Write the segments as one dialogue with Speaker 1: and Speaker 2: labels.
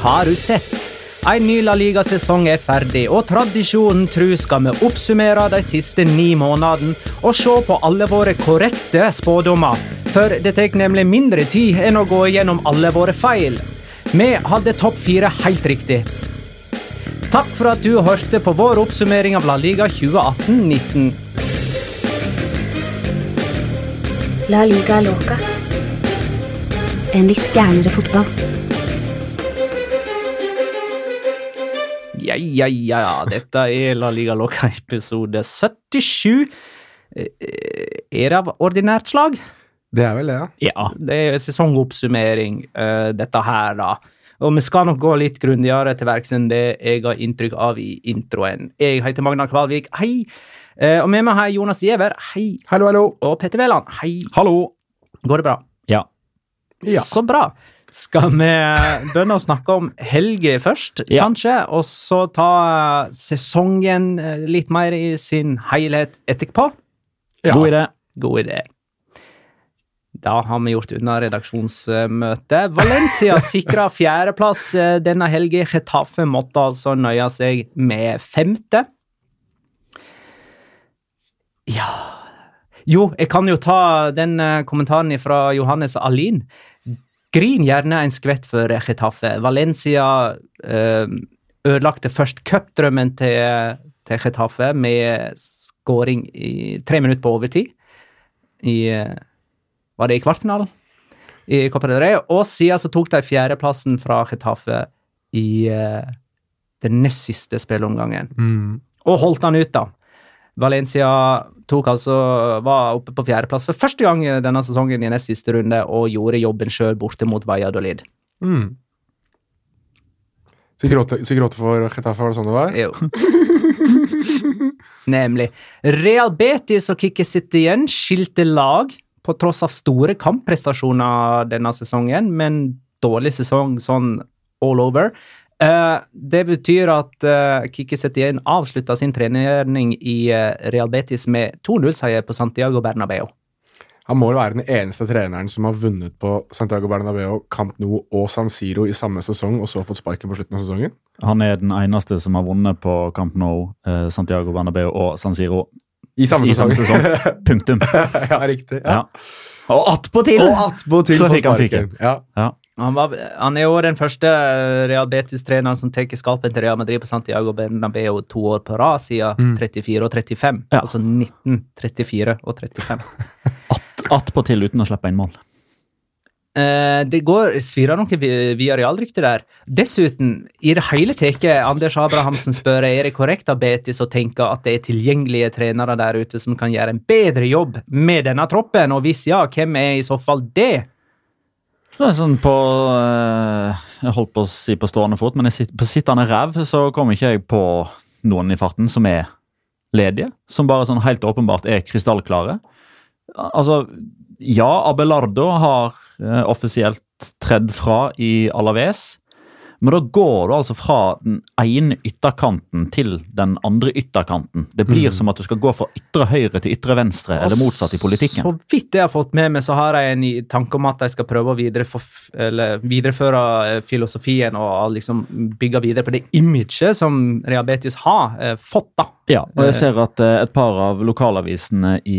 Speaker 1: Har du sett? En ny La Liga-sesong er ferdig, og tradisjonen tru skal vi oppsummere de siste ni månedene og se på alle våre korrekte spådommer. For det tar nemlig mindre tid enn å gå igjennom alle våre feil. Vi hadde topp fire helt riktig. Takk for at du hørte på vår oppsummering av La Liga 2018-19. La Liga Loca. En litt gærnere fotball. ja, ja, dette er La Liga Loca episode 77. Eh, er det av ordinært slag?
Speaker 2: Det er vel det,
Speaker 1: ja. ja det er sesongoppsummering, eh, dette her, da. Og vi skal nok gå litt grundigere til verks enn det jeg har inntrykk av i introen. Jeg heter Magna Kvalvik, hei. Eh, og med meg har jeg Jonas Giæver, hei. Hallo, hallo. Og Petter Wæland, hei.
Speaker 3: Hallo.
Speaker 1: Går det bra?
Speaker 3: Ja.
Speaker 1: ja. Så bra. Skal vi begynne å snakke om helga først, ja. kanskje? Og så ta eh, sesongen eh, litt mer i sin helhet etterpå? Ja. God idé. God idé. Da har vi gjort unna redaksjonsmøtet. Valencia sikra fjerdeplass eh, denne helga. Getafe måtte altså nøye seg med femte. Ja Jo, jeg kan jo ta den kommentaren fra Johannes Alin. Grin gjerne en skvett for Chetaffe. Valencia eh, ødelagte først cupdrømmen til, til Chetaffe med skåring i tre minutter på overtid. I eh, Var det i kvartfinalen? I Copa del Rey. Og siden så tok de fjerdeplassen fra Chetaffe i eh, den nest siste spilleomgangen. Mm. Og holdt han ut, da. Valencia tok altså, var oppe på fjerdeplass for første gang denne sesongen i nest siste runde og gjorde jobben sjøl borte mot Valladolid. Mm.
Speaker 2: Så gråte, for Getafe, var det sånn det var?
Speaker 1: Jo. Nemlig. Real Betis og Kikki igjen skilte lag på tross av store kampprestasjoner denne sesongen, men dårlig sesong sånn all over. Eh, det betyr at eh, Kiki Setien avslutta sin trening i eh, Real Betis med 2-0-seier på Santiago Bernabeu.
Speaker 2: Han må være den eneste treneren som har vunnet på Santiago Bernabeu, Camp Nou og San Siro i samme sesong, og så fått sparken på slutten av sesongen?
Speaker 3: Han er den eneste som har vunnet på Camp Nou, Santiago Bernabeu og San Siro
Speaker 2: i samme, I sesong. samme sesong.
Speaker 3: Punktum.
Speaker 2: ja, riktig. Ja. Ja.
Speaker 1: Og attpåtil!
Speaker 2: Og attpåtil
Speaker 3: så fikk han
Speaker 2: fyken. Ja. ja.
Speaker 1: Han, var, han, er jo den første Real Betis-treneren som tar skalpen til Real Madrid på Santiago Bernabeu to år på rad siden mm. 34 og 35. Ja. Altså 19, 34 og
Speaker 3: 35. Attpåtil at uten å slippe inn mål.
Speaker 1: Eh, det går, svirrer noe via realrykte der. Dessuten, i det hele tatt, Anders Abrahamsen spør er det korrekt av Betis å tenke at det er tilgjengelige trenere der ute som kan gjøre en bedre jobb med denne troppen, og hvis ja, hvem er i så fall det?
Speaker 3: Det er sånn på eh, Jeg holdt på å si på stående fot, men sitter, på sittende ræv så kommer ikke jeg på noen i farten som er ledige. Som bare sånn helt åpenbart er krystallklare. Altså, ja, Abelardo har eh, offisielt tredd fra i Alaves. Men da går du altså fra den ene ytterkanten til den andre ytterkanten. Det blir mm. som at du skal gå fra ytre høyre til ytre venstre, og eller motsatt i politikken.
Speaker 1: Så vidt jeg har fått med meg, så har jeg en tanke om at jeg skal prøve å videreføre eh, filosofien og liksom bygge videre på det imaget som Rehabetis har eh, fått, da.
Speaker 3: Ja, og jeg eh, ser at et par av lokalavisene i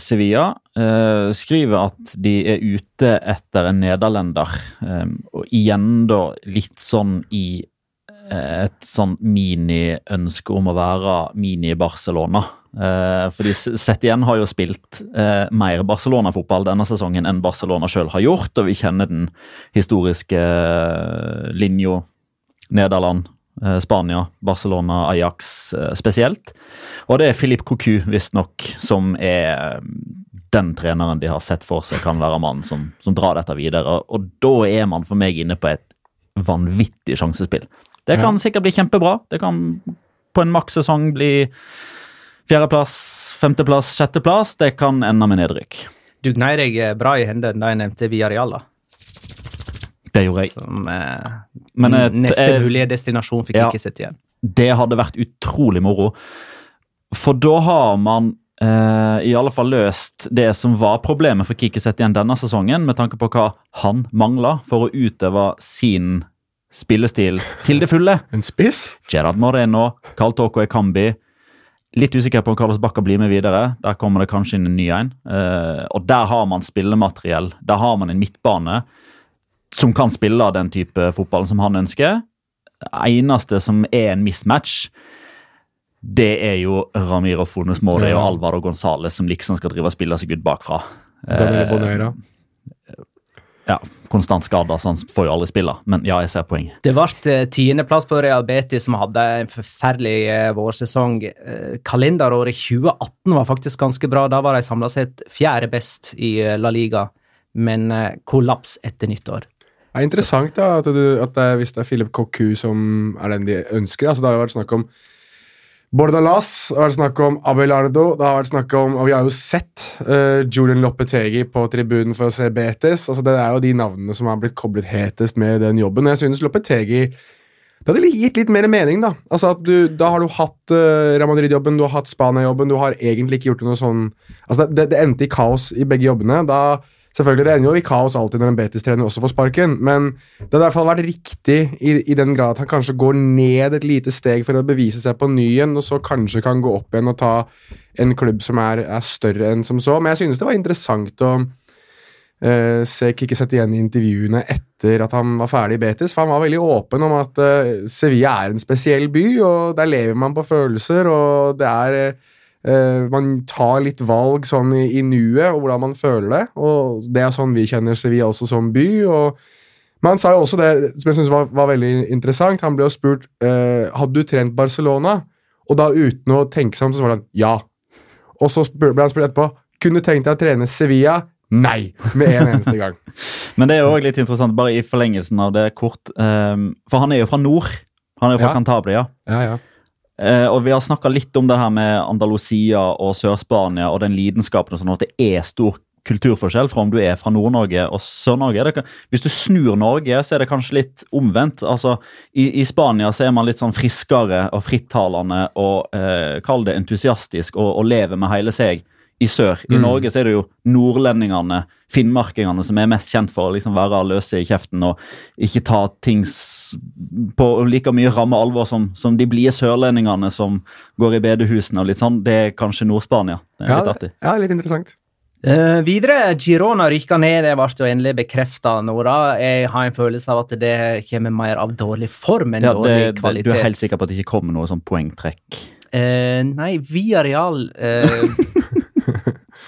Speaker 3: Sevilla eh, skriver at de er ute etter en nederlender. Eh, og igjen da litt sånn i eh, et sånn mini-ønske om å være mini-Barcelona. Eh, fordi Setien har jo spilt eh, mer Barcelona-fotball denne sesongen enn Barcelona sjøl har gjort, og vi kjenner den historiske eh, linja Nederland, eh, Spania, Barcelona, Ajax eh, spesielt. Og det er Filip Cocu, visstnok, som er den treneren de har sett for seg kan være mannen som, som, drar dette videre. Og da er man for meg inne på et vanvittig sjansespill. Det kan sikkert bli kjempebra. Det kan på en makssesong bli fjerdeplass, femteplass, sjetteplass. Det kan ende med nedrykk.
Speaker 1: Du gnei deg bra i hendene da jeg nevnte Villarreal,
Speaker 3: Det gjorde jeg. Som
Speaker 1: eh, Men, eh, neste eh, mulige destinasjon fikk ja, ikke sett igjen.
Speaker 3: Det hadde vært utrolig moro. For da har man Eh, i alle fall løst det som var problemet for Kikiset igjen denne sesongen, med tanke på hva han mangla for å utøve sin spillestil til det fulle.
Speaker 2: En spiss?
Speaker 3: Gerard Moreno, Carl Toko Ekambi. Litt usikker på om Carlos Bacca blir med videre. Der kommer det kanskje inn en ny en. Uh, og der har man spillemateriell. Der har man en midtbane som kan spille den type fotballen som han ønsker. Det eneste som er en mismatch, det er jo Ramiro Funes Morde ja. og Alvaro Gonzales som liksom skal drive og spille seg ut bakfra. Danilo eh, Ja, konstant skader, så han får jo aldri spille. Men ja, jeg ser poenget.
Speaker 1: Det ble eh, tiendeplass på Real Betis, som hadde en forferdelig eh, vårsesong. Kalenderåret 2018 var faktisk ganske bra. Da var de samla sett fjerde best i La Liga, men kollaps etter nyttår.
Speaker 2: Det er interessant da, at, du, at det, hvis det er Philip Cocu som er den de ønsker. altså Det har jo vært snakk om Bordalas, det har vært snakk om Abelardo det har vært snakk om, og Vi har jo sett uh, Julian Loppetegi på tribunen for å se Betes. altså Det er jo de navnene som har blitt koblet hetest med den jobben. og jeg synes Loppetegi det hadde gitt litt mer mening, da. Altså at du, Da har du hatt uh, eh, Ramadrid-jobben, du har hatt Spania-jobben, du har egentlig ikke gjort noe sånn Altså, det, det endte i kaos i begge jobbene. Da Selvfølgelig, Det ender jo i kaos alltid når en Betis-trener også får sparken, men det hadde i hvert fall vært riktig i, i, den grad at han kanskje går ned et lite steg for å bevise seg på ny igjen, og så kanskje kan gå opp igjen og ta en klubb som er, er større enn som så. Men jeg synes det var interessant å uh, se Kikki sette igjen i intervjuene etter at han var ferdig i Betis, for han var veldig åpen om at uh, Sevilla er en spesiell by, og der lever man på følelser, og det er uh, Uh, man tar litt valg sånn i, i, nuet, og hvordan man føler det. Og det er sånn vi kjenner Sevilla også som by. men han sa jo også det som jeg synes var, var veldig interessant. Han ble jo spurt uh, hadde du trent Barcelona, og da uten å tenke seg om, så var han ja. Og så ble han spurt etterpå kunne du tenkt deg å trene Sevilla. Nei! Med en eneste gang.
Speaker 3: men det er òg litt interessant, bare i forlengelsen av det kort. Um, for han er jo fra nord. Han er jo fra ja. Cantabria. Ja, ja. Eh, og Vi har snakka litt om det her med Andalusia og Sør-Spania og den lidenskapen. og sånn at Det er stor kulturforskjell fra om du er fra Nord-Norge og Sør-Norge. Hvis du snur Norge, så er det kanskje litt omvendt. Altså, i, i Spania så er man litt sånn friskere og frittalende og eh, kall det entusiastisk og, og lever med hele seg i sør. I mm. Norge så er det jo nordlendingene, finnmarkingene, som er mest kjent for å liksom være løse i kjeften og ikke ta ting på like mye ramme alvor som, som de blide sørlendingene som går i bedehusene og litt sånn. Det er kanskje Nord-Spania. Ja,
Speaker 2: litt det, ja, litt interessant.
Speaker 1: Uh, videre, Girona rykker ned. Det ble jo endelig bekrefta nå, da. Jeg har en følelse av at det kommer mer av dårlig form enn ja, det, dårlig kvalitet.
Speaker 3: Det, du er helt sikker på at det ikke kommer noe sånn poengtrekk?
Speaker 1: Uh, nei, via real uh,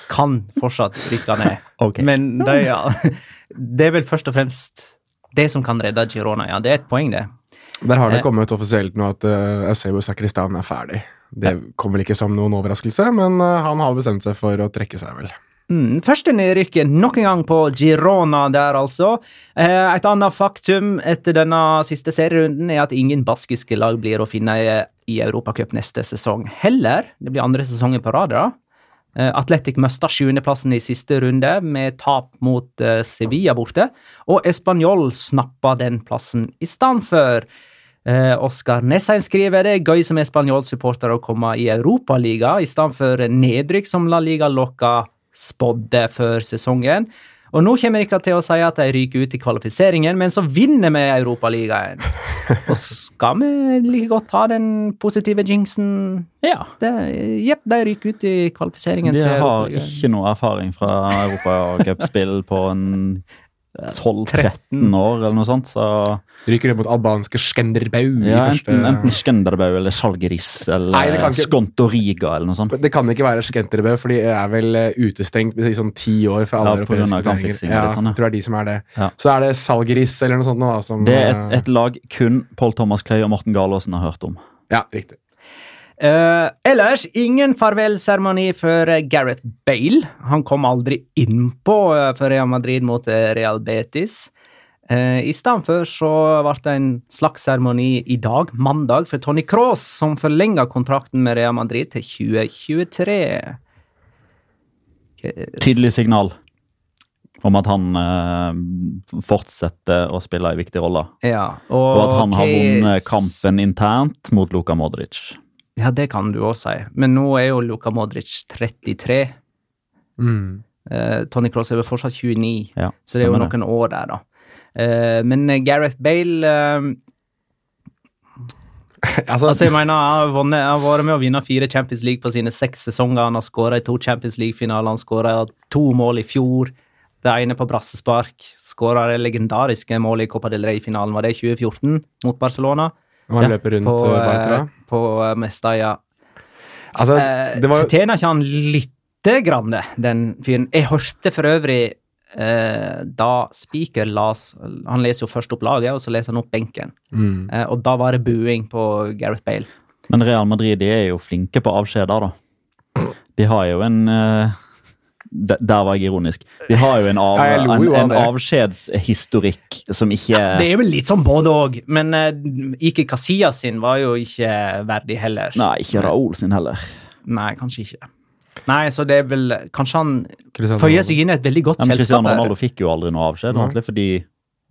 Speaker 1: kan fortsatt rykke ned. Okay. Men det, ja, det, er vel først og fremst det som kan redde Girona. Ja, det er et poeng, det.
Speaker 2: Der har det eh. kommet offisielt nå at uh, Eusebio Sakristan er ferdig. Det kommer vel ikke som noen overraskelse, men uh, han har bestemt seg for å trekke seg, vel.
Speaker 1: Mm, første nedrykket nok en gang på Girona der, altså. Et annet faktum etter denne siste serierunden er at ingen baskiske lag blir å finne i Europacup neste sesong heller. Det blir andre sesonger på rad, da. Eh, Atletic mista sjuendeplassen i siste runde med tap mot eh, Sevilla borte. Og Español snappa den plassen i stedet for. Eh, Oskar Nesheim skriver det er gøy som Español-supporter å komme i Europaligaen i stedet for nedrykk som La Liga Loca spådde før sesongen. Og nå kommer dere til å si at de ryker ut i kvalifiseringen, men så vinner vi Europaligaen. Og skal vi like godt ha den positive jinxen? Ja. Det, jepp, de ryker ut i kvalifiseringen.
Speaker 3: De har ikke noe erfaring fra europacupspill på en 12-13 år eller noe sånt. Så.
Speaker 2: Ryker det mot albanske Skenderbau? Ja,
Speaker 3: enten, enten, Skenderbau eller Salgeris eller Nei, Skontoriga eller noe sånt.
Speaker 2: Det kan ikke være Skenderbau, for de er vel eh, utestengt i sånn ti år fra alle ja, europeiske turneringer. Ja, sånn, ja. tror jeg de som er det. Ja. Så er det Salgris, eller noe sånt. Nå, som,
Speaker 3: det er et, eh, et, lag kun Pål Thomas Clay og Morten Galaasen har hørt om.
Speaker 2: Ja, riktig.
Speaker 1: Uh, ellers ingen farvelseremoni for Gareth Bale. Han kom aldri innpå eh, for Real Madrid mot eh, Real Betis. Uh, I stedet for så ble det en slags seremoni i dag, mandag, for Tony Cross, som forlenga kontrakten med Real Madrid til 2023.
Speaker 3: Tydelig signal om at han uh, fortsetter å spille en viktig rolle.
Speaker 1: Ja,
Speaker 3: og, og, at han okay. har vunnet kampen internt mot Luka Modric.
Speaker 1: Ja, det kan du òg si. Men nå er jo Luka Modric 33. Mm. Uh, eh, Tony Cross er vel fortsatt 29, ja, så det er jo noen det. år der, da. Uh, men eh, Gareth Bale uh, altså, altså, jeg mener, Han har vært med å vinne fire Champions League på sine seks sesonger. Han har skåra i to Champions League-finaler, han skåra to mål i fjor. Det ene på brassespark. Skåra det legendariske målet i Copa del Rey-finalen, var det i 2014, mot Barcelona?
Speaker 2: Og han ja, løper rundt på, eh, Bartra?
Speaker 1: Eh, på eh, Mestalla. Altså, det var... Fortjener ikke han lite grann det, den fyren? Jeg hørte for øvrig eh, da Spiker las Han leser jo først opp laget, og så leser han opp benken. Mm. Eh, og da var det booing på Gareth Bale.
Speaker 3: Men Real Madrid de er jo flinke på avskjeder, da. De har jo en eh der, var jeg ironisk. Vi har jo en, av, en, en avskjedshistorikk som ikke ja,
Speaker 1: Det er vel litt sånn både òg, men uh, Ike Casillas sin var jo ikke verdig heller.
Speaker 3: Nei, ikke Raoul sin heller.
Speaker 1: Nei, kanskje ikke. Nei, så det er vel Kanskje han føyer seg inn i et veldig godt ja, men selskap. Cristiano
Speaker 3: Ronaldo fikk jo aldri noe avskjed, fordi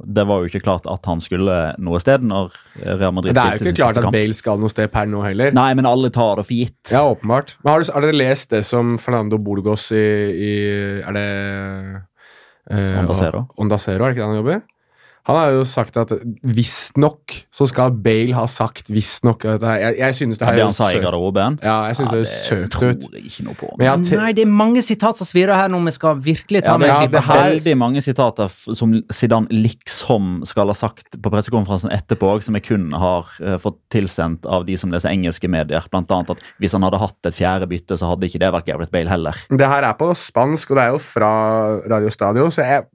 Speaker 3: det var jo ikke klart at han skulle noe sted når Real Madrid spilte sin siste kamp.
Speaker 2: Det er jo ikke klart
Speaker 3: at
Speaker 2: Bale skal noe sted per nå heller.
Speaker 1: Nei, men alle tar det for gitt.
Speaker 2: Ja, åpenbart. Men har, du, har dere lest det som Fernando Burgos i, i Er det
Speaker 3: eh, Onda
Speaker 2: Ondacero, er det ikke det han jobber? Han har jo sagt at visstnok så skal Bale ha sagt visstnok Jeg, jeg synes det
Speaker 3: her er søkt ja, det
Speaker 2: Ja, jeg synes ja, det, det søkt ut.
Speaker 1: Nei, det er mange sitat som svirrer her nå. Vi skal virkelig ta ja, med
Speaker 3: ja, det er Veldig mange sitater som Zidane liksom skal ha sagt på pressekonferansen etterpå, som jeg kun har uh, fått tilsendt av de som leser engelske medier. Blant annet at hvis han hadde hatt et fjerde bytte, så hadde ikke det vært Gareth Bale heller.
Speaker 2: Det her er på spansk, og det er jo fra Radio Stadio, så jeg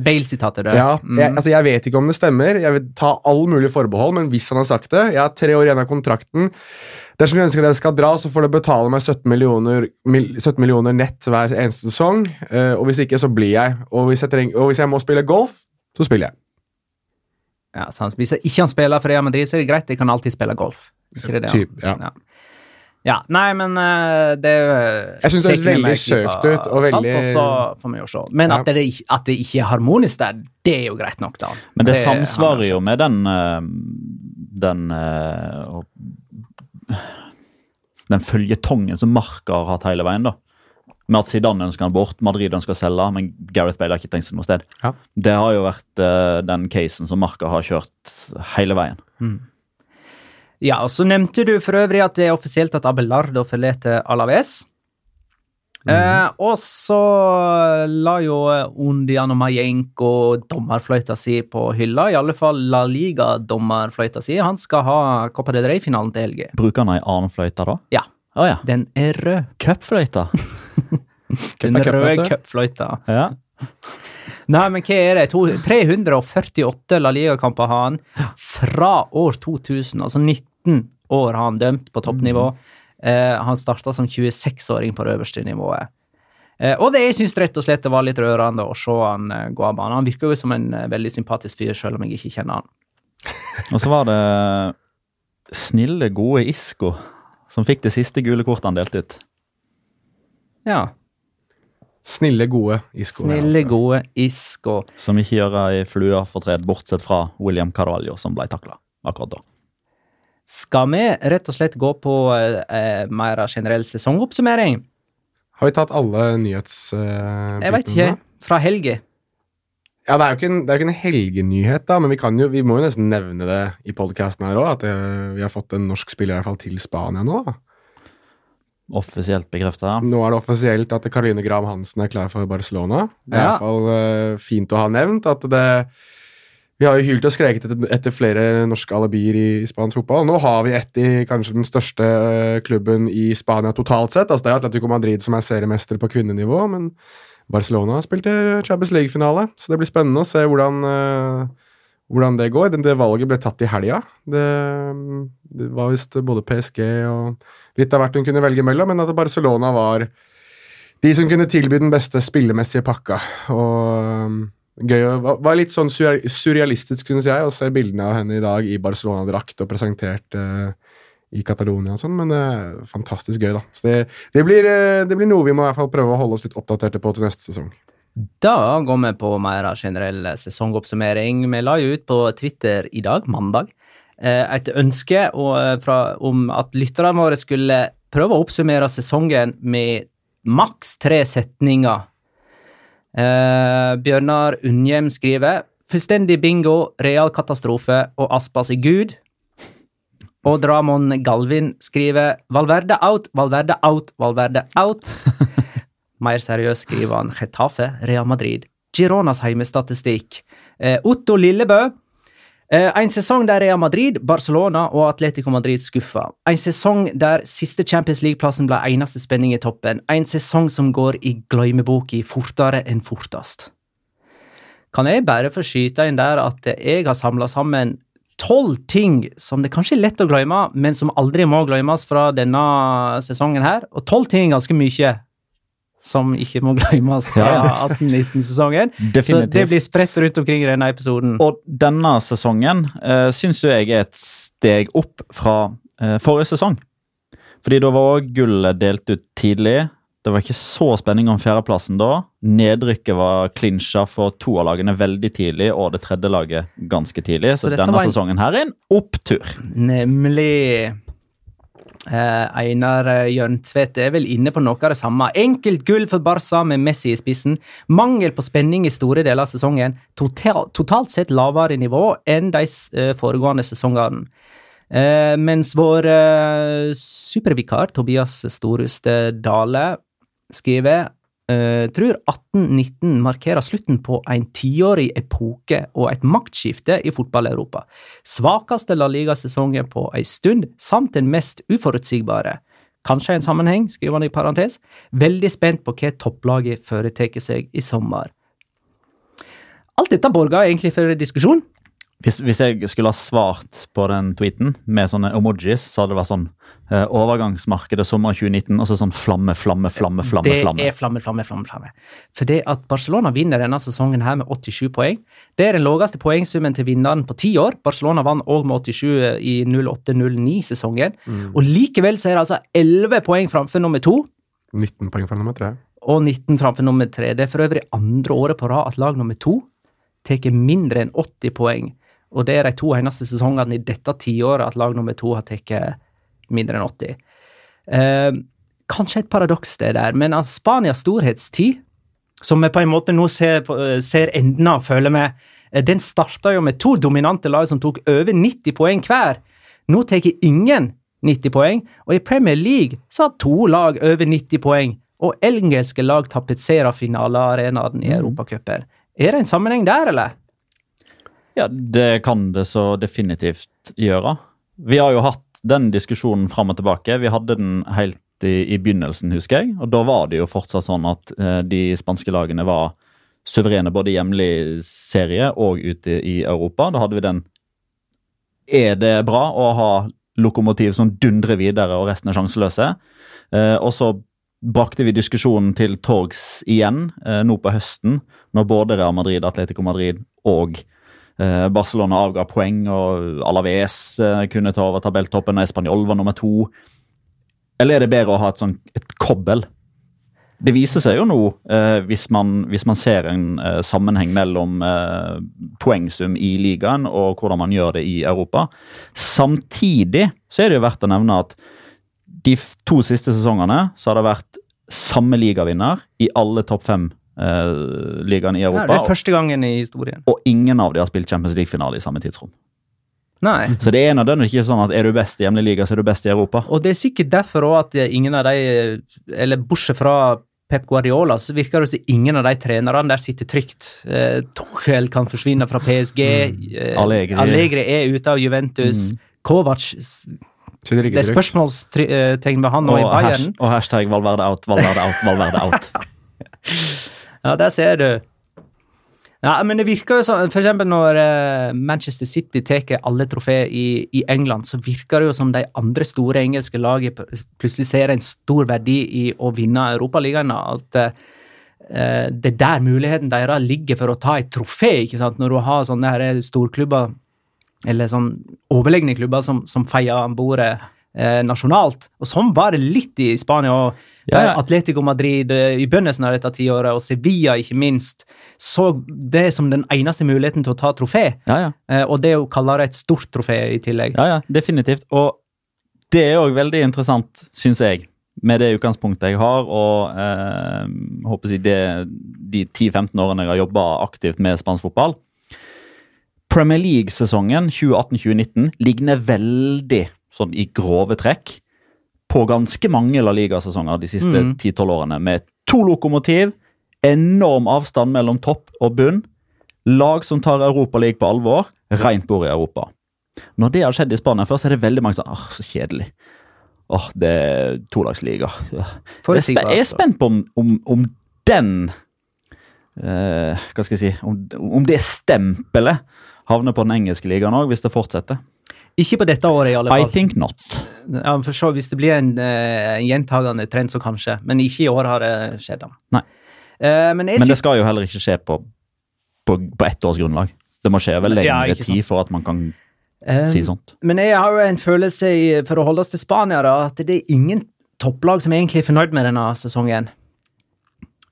Speaker 1: Bale-sitatet du
Speaker 2: Ja, mm. jeg, altså jeg vet ikke om det stemmer. Jeg vil ta all mulig forbehold, men hvis han har sagt det Jeg har tre år igjen av kontrakten. Dersom jeg ønsker at jeg skal dra, så får det betale meg 17 millioner, 17 millioner nett hver eneste sesong. Eh, og hvis ikke, så blir jeg. Og hvis jeg, trenger, og hvis jeg må spille golf, så spiller jeg.
Speaker 1: Ja, sant. Hvis jeg ikke han spiller for Real Madrid, så er det greit. Jeg kan alltid spille golf.
Speaker 2: Ikke det, det? Typ,
Speaker 1: ja. ja. Ja, Nei, men eh, det
Speaker 2: Jeg syns det høres veldig søkt ut. og veldig...
Speaker 1: Også, men at det, at, det, ikke er harmonisk der, det er jo greit nok, da.
Speaker 3: Men det, det samsvarer jo med den eh, den eh, den føljetongen som Marka har hatt hele veien. da. Med at Zidane ønsker han bort, Madrid ønsker å selge, men Gareth Bale har ikke tenkt seg noe sted. Ja. Det har jo vært uh, den casen som Marka har kjørt hele veien. Mm.
Speaker 1: Ja, og Så nevnte du for øvrig at det er offisielt at Abelardo forlater Alaves. Mm. Eh, og så la jo Undiano Majenko dommerfløyta si på hylla. I alle fall La Liga-dommerfløyta si. Han skal ha Copa de Rey-finalen til helga.
Speaker 3: Bruker han ei annen fløyte da?
Speaker 1: Ja.
Speaker 3: Oh, ja.
Speaker 1: Den er rød. Cupfløyta? Den røde cupfløyta. Ja. Nei, men hva er det? 348 La Liga-kamper har han fra år 2000, altså 90 18 år har han dømt på toppnivå. Mm. Eh, han starta som 26-åring på det øverste nivået. Eh, og det, jeg syns rett og slett det var litt rørende å se han eh, gå av banen. Han virker jo som en eh, veldig sympatisk fyr, selv om jeg ikke kjenner han.
Speaker 3: og så var det snille, gode Isko som fikk det siste gule kortet han delte ut.
Speaker 1: Ja.
Speaker 2: Snille, gode isko,
Speaker 1: Snille, altså. gode isko
Speaker 3: Som ikke gjør ei flue fortred, bortsett fra William Carvalho, som ble takla akkurat da.
Speaker 1: Skal vi rett og slett gå på eh, mer generell sesongoppsummering?
Speaker 2: Har vi tatt alle nyhetsbitene? Eh,
Speaker 1: jeg veit ikke. Fra helga.
Speaker 2: Ja, det er jo ikke en, en helgenyhet, da, men vi, jo, vi, må jo nesten nevne det i podkasten her òg, at det, eh, vi har fått en norsk spiller i hvert fall til Spania nå. da.
Speaker 3: Offisielt bekrefta.
Speaker 2: Nå er det offisielt at Caroline Graham Hansen er klar for Barcelona. Det er ja. iallfall uh, eh, fint å ha nevnt at det vi har jo hylt og skreket etter, etter, flere norske alibier i spansk fotball. Nå har vi ett i kanskje den største eh, klubben i Spania totalt sett. Altså, det er Atletico Madrid som er seriemester på kvinnenivå, men Barcelona spilte Champions League-finale, så det blir spennende å se hvordan, eh, hvordan det går. Det, det, valget ble tatt i helga. Det, det var visst både PSG og litt av hvert hun kunne velge mellom, men at Barcelona var de som kunne tilby den beste spillemessige pakka. Og gøy. Det var litt sånn surrealistisk, synes jeg, å se bildene av henne i dag i Barcelona-drakt og presentert uh, i Catalonia og sånn, men uh, fantastisk gøy, da. Så det, det, blir, uh, det, blir, noe vi må i hvert fall prøve å holde oss litt oppdaterte på til neste sesong.
Speaker 1: Da går vi på mer generell sesongoppsummering. Vi la jo ut på Twitter i dag, mandag, et ønske om at lytterne våre skulle prøve å oppsummere sesongen med maks tre setninger Eh, Bjørnar Unnhjem skriver Fullstendig bingo, real katastrofe og Aspas i Gud. Og Dramon Galvin skriver Valverde out, Valverde out, Valverde out. Mer seriøst skriver han Getafe, Real Madrid. Gironas heimestatistikk. Eh, Otto Lillebø Eh, en sesong der Real Madrid, Barcelona og Atletico Madrid skuffa. En sesong der siste Champions League-plassen ble eneste spenning i toppen. En sesong som går i glemmeboka fortere enn fortest. Kan jeg bare få skyte inn der at jeg har samla sammen tolv ting som det kanskje er lett å glemme, men som aldri må glemmes fra denne sesongen her. Og tolv ting er ganske mye som ikke må glemmes altså, fra 18-19-sesongen. Så det blir spredt rundt omkring i denne episoden.
Speaker 3: Og denne sesongen eh, syns jo jeg er et steg opp fra eh, forrige sesong. Fordi da var òg gullet delt ut tidlig. Det var ikke så spenning om fjerdeplassen da. Nedrykket var klinsja for to av lagene veldig tidlig og det tredje laget ganske tidlig. Så, så denne sesongen her er en opptur.
Speaker 1: Nemlig. Eh, Einar eh, Jørntvedt er vel inne på noe av det samme. Enkelt gull for Barca med Messi i spissen. Mangel på spenning i store deler av sesongen. Total, totalt sett lavere nivå enn de eh, foregående sesongene. mens vår supervikar Tobias Storhuste Dale skriver uh, tror 1819 markerer slutten på en tiårig epoke og et maktskifte i fotball-Europa. Svakeste La Liga-sesongen på en stund, samt den mest uforutsigbare. Kanskje en sammenheng, skriver han i parentes. Veldig spent på hva topplaget foretar seg i sommer. Alt dette borger egentlig for diskusjon
Speaker 3: hvis, hvis, jeg skulle ha svart på den tweeten med sånne emojis, så hadde det vært sånn eh, Overgangsmarkedet sommer 2019, og så sånn flamme, flamme, flamme, flamme. Det flamme.
Speaker 1: er flamme, flamme, flamme. flamme. For det at Barcelona vinner denne sesongen her med 87 poeng, det er den laveste poengsummen til vinneren på ti år. Barcelona vant òg med 87 eh, i 08-09-sesongen. Mm. Og likevel så er det altså 11 poeng framfor nummer to.
Speaker 2: 19 poeng framfor nummer tre.
Speaker 1: Og 19 framfor nummer tre. Det er for øvrig andre året på rad at lag nummer to tar mindre enn 80 poeng og det er de to eneste sesongene i dette tiåret at lag nummer to har tatt mindre enn 80. Eh, kanskje et paradoks, det der, men av Spanias storhetstid, som vi på en måte nå ser, eh, ser enden av, føler vi, eh, den starta jo med to dominante lag som tok over 90 poeng hver. Nå tar ingen 90 poeng, og i Premier League så har to lag over 90 poeng, og engelske lag tapetserer finalearenaen i mm. Europacupen. Er det en sammenheng der, eller?
Speaker 3: Ja, det kan det så definitivt gjøre. Vi har jo hatt den diskusjonen fram og tilbake. Vi hadde den helt i, i, begynnelsen, husker jeg. Og da var det jo fortsatt sånn at eh, de spanske lagene var suverene både i hjemlig serie og ute i Europa. Da hadde vi den Er det bra å ha lokomotiv som dundrer videre og resten er sjanseløse? Eh, og så brakte vi diskusjonen til torgs igjen eh, nå på høsten, når både Real Madrid, Atletico Madrid og Eh, Barcelona avga poeng, og Alaves eh, kunne ta over tabelltoppen, og Español var nummer to. Eller er det bedre å ha et, sånn, et kobbel? Det viser seg jo nå, eh, hvis man, hvis, man, ser en sammenheng mellom poengsum i ligaen og hvordan man gjør det i Europa. Samtidig så er det jo verdt å nevne at de to siste sesongene så har det vært samme ligavinner i alle topp fem-ligaer Eh, ligaen i Europa. Ja,
Speaker 1: det er første gangen i historien.
Speaker 3: Og ingen av dem har spilt Champions League-finale i samme tidsrom.
Speaker 1: Nei.
Speaker 3: Så det er nødvendigvis ikke sånn at er du best i hjemlig liga, så er du best i Europa.
Speaker 1: Og det er sikkert derfor òg at eh, ingen av de, eh, eller bortsett fra Pep Guardiola, så virker det som ingen av de trenerne der sitter trygt. Eh, Tuchel kan forsvinne fra PSG. Mm. Allegri. Allegri. er ute av Juventus. Mm. Kovac det er spørsmålstegn ved han nå i Bayern.
Speaker 3: Hash, og hashtag Valverde out, Valverde out, Valverde out.
Speaker 1: Ja, der ser du. Ja, men det virker jo sånn, for eksempel Når eh, Manchester City tar alle trofeer i, i, England, så virker det jo som de andre store engelske lagene plutselig ser en stor verdi i å vinne Europaligaen. At uh, det er der muligheten deres ligger for å ta et trofé. ikke sant? Når du har sånne her storklubber, eller sånn overlegne klubber, som, som feier bordet eh, nasjonalt. Og sånn var det litt i Spania. og ja. Atletico Madrid eh, i begynnelsen av dette tiåret, og Sevilla ikke minst, så det som den eneste muligheten til å ta trofé.
Speaker 3: Ja, ja.
Speaker 1: Eh, og det å kalle det et stort trofé i tillegg.
Speaker 3: Ja, ja, definitivt. Og det er òg veldig interessant, syns jeg med det utgangspunktet jeg har, og eh, håper jeg det, de 10-15 årene jeg har jobba aktivt med spansk fotball Premier League-sesongen 2018-2019 ligner veldig sånn i grove trekk, på ganske mange La Liga-sesonger de siste mm. 10-12 årene. Med to lokomotiv, enorm avstand mellom topp og bunn, lag som tar Europaligaen på alvor, rent bord i Europa. Når det har skjedd i Spania før, så er det veldig mange som sånn, så kjedelig. Åh, det er tolagsliga. Ja. Jeg, jeg er spent på om, om, om den eh, Hva skal jeg si Om, om det stempelet havner på den engelske ligaen òg, hvis det fortsetter.
Speaker 1: Ikke på dette året, i alle fall. I
Speaker 3: think not.
Speaker 1: Ja, for så, hvis det blir en, eh, en gjentagende trend, så kanskje. Men ikke i år har det skjedd. Nei.
Speaker 3: Uh, men, men, det skal jo heller ikke skje på, på, på ett års grunnlag. Det må skje over lengre ja, tid for at man kan uh, si sånt.
Speaker 1: Men jeg har jo en følelse, i, for å holde oss til Spania, da, at det er ingen topplag som egentlig er fornøyd med denne sesongen.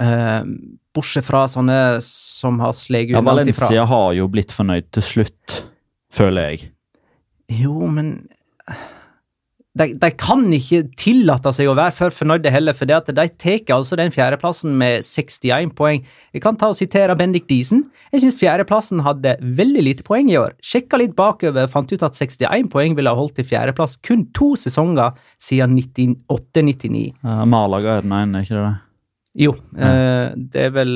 Speaker 1: Uh, bortsett fra sånne som har sleget
Speaker 3: ut ja, Valencia har jo blitt fornøyd til slutt, føler jeg.
Speaker 1: Jo, men de, de, kan ikke tillate seg å være for fornøyde heller, for det at de tar altså den fjerdeplassen med 61 poeng. Jeg kan ta og sitere Bendik Diesen. Jeg syns fjerdeplassen hadde veldig lite poeng i år. Sjekka litt bakover, fant ut at 61 poeng ville ha holdt til fjerdeplass kun to sesonger siden 98-99.
Speaker 3: Malaga er den ene, ikke det?
Speaker 1: Jo, ja. Eh, det er vel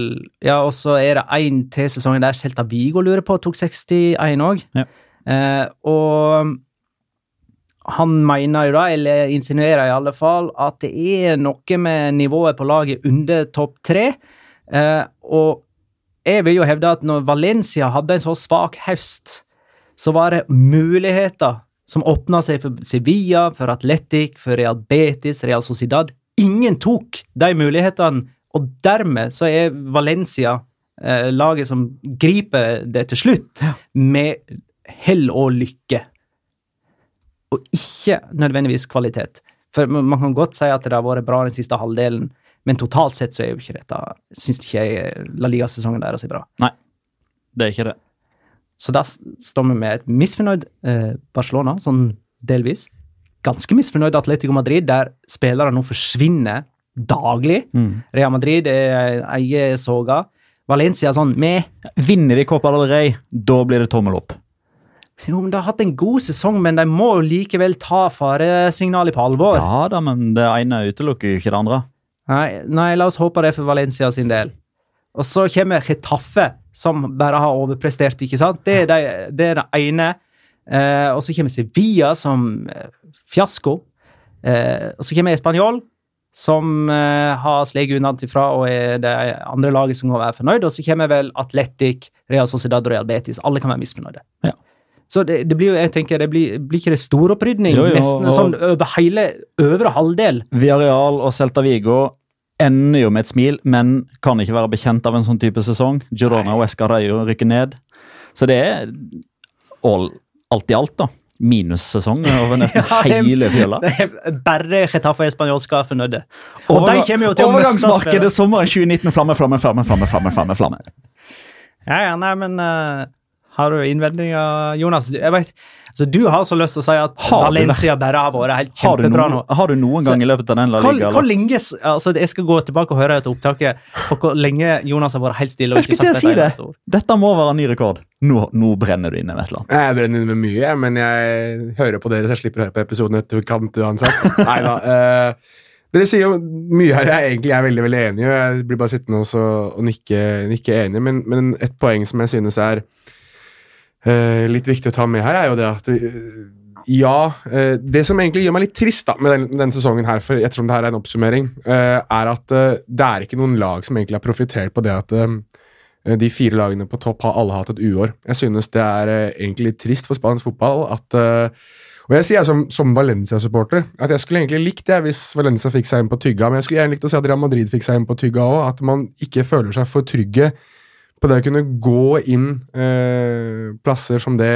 Speaker 1: Ja, og så er det én til sesongen der Celta Vigo lurer på, tok 61 òg. Ja. Eh, og han mener jo da, eller insinuerer i alle fall, at det er noe med nivået på laget under topp tre. Eh, og jeg vil jo hevde at når Valencia hadde en så svak høst, så var det muligheter som åpna seg for Sevilla, for Atletic, for Real Betis, Real Sociedad. Ingen tok de mulighetene, og dermed så er Valencia eh, laget som griper det til slutt, med hell og lykke, og ikke nødvendigvis kvalitet. For man kan godt si at det har vært bra den siste halvdelen, men totalt sett så er jo ikke dette Syns ikke jeg La Liga-sesongen deres er bra.
Speaker 3: Nei, det er ikke det.
Speaker 1: Så da står vi med et misfornøyd eh, Barcelona, sånn delvis. Ganske misfornøyd Atletico Madrid, der spillere nå forsvinner daglig. Mm. Real Madrid er eie soga. Valencia sånn med
Speaker 3: Vinner de Copa del Rey, da blir det tommel opp.
Speaker 1: Jo, men De har hatt en god sesong, men de må jo likevel ta faresignalet på alvor.
Speaker 3: Ja da, men det ene utelukker jo ikke det andre.
Speaker 1: Nei, nei, la oss håpe det for Valencia sin del. Og så kommer Chetaffe, som bare har overprestert, ikke sant? Det er det, det, er det ene. Eh, og så kommer Sevilla som eh, fiasko. Eh, og så kommer Español, som eh, har sleget unna ifra og er det andre laget som må være fornøyd. Og så kommer vel Atletic, Real Sociedad og Real Betis. Alle kan være misfornøyde. Ja. Så det, det, blir jo, jeg tenker, det blir, blir ikke det stor opprydning? nesten sånn over hele øvre halvdel.
Speaker 3: Viareal og Celta Vigo ender jo med et smil, men kan ikke være bekjent av en sånn type sesong. Girona og Escarello rykker ned. Så det er all, alt i alt, da. Minussesong over nesten ja, hele fjøla.
Speaker 1: Bare Chetaffe og Español skal være fornøyde.
Speaker 3: Og Overga de kommer jo til å Overgangsmarkedet sommeren 2019. Flamme, flamme, flamme, flamme, flamme. flamme, flamme.
Speaker 1: ja, ja, nei, men... Uh har du innvendinger, Jonas? Jeg vet, altså, du har så lyst til å si at har Valencia bare har vært helt kjempebra nå.
Speaker 3: Har du noen gang i løpet av den
Speaker 1: La Liga? Hvor, lenge, altså, jeg skal gå tilbake og høre etter opptaket for hvor lenge Jonas har vært helt stille. og ikke sagt
Speaker 3: si det. Dette må være en ny rekord. Nå, nå, brenner du inne
Speaker 2: med et eller annet.
Speaker 3: Jeg
Speaker 2: brenner inne med mye, men jeg hører på dere, så jeg slipper å høre på episoden etter kant uansett. Nei da. Uh, eh, dere sier jo mye her jeg egentlig er veldig veldig enig i. Jeg blir bare sittende og, nikke, nikke enig, men, men et poeng som jeg synes er eh, litt viktig å ta med her, er jo det at eh, ja, eh, Det som egentlig gjør meg litt trist da, med den, denne sesongen, her, for ettersom det her er en oppsummering, eh, er at det er ikke noen lag som egentlig har profitert på det at de fire lagene på topp har alle hatt et uår. Jeg synes det er egentlig litt trist for spansk fotball at og jeg sier jeg som, som Valencia-supporter at jeg skulle egentlig likt det hvis Valencia fikk seg inn på tygga, men jeg skulle gjerne likt å se si at Real Madrid fikk seg inn på tygga òg. At man ikke føler seg for trygge på det å kunne gå inn eh, plasser som det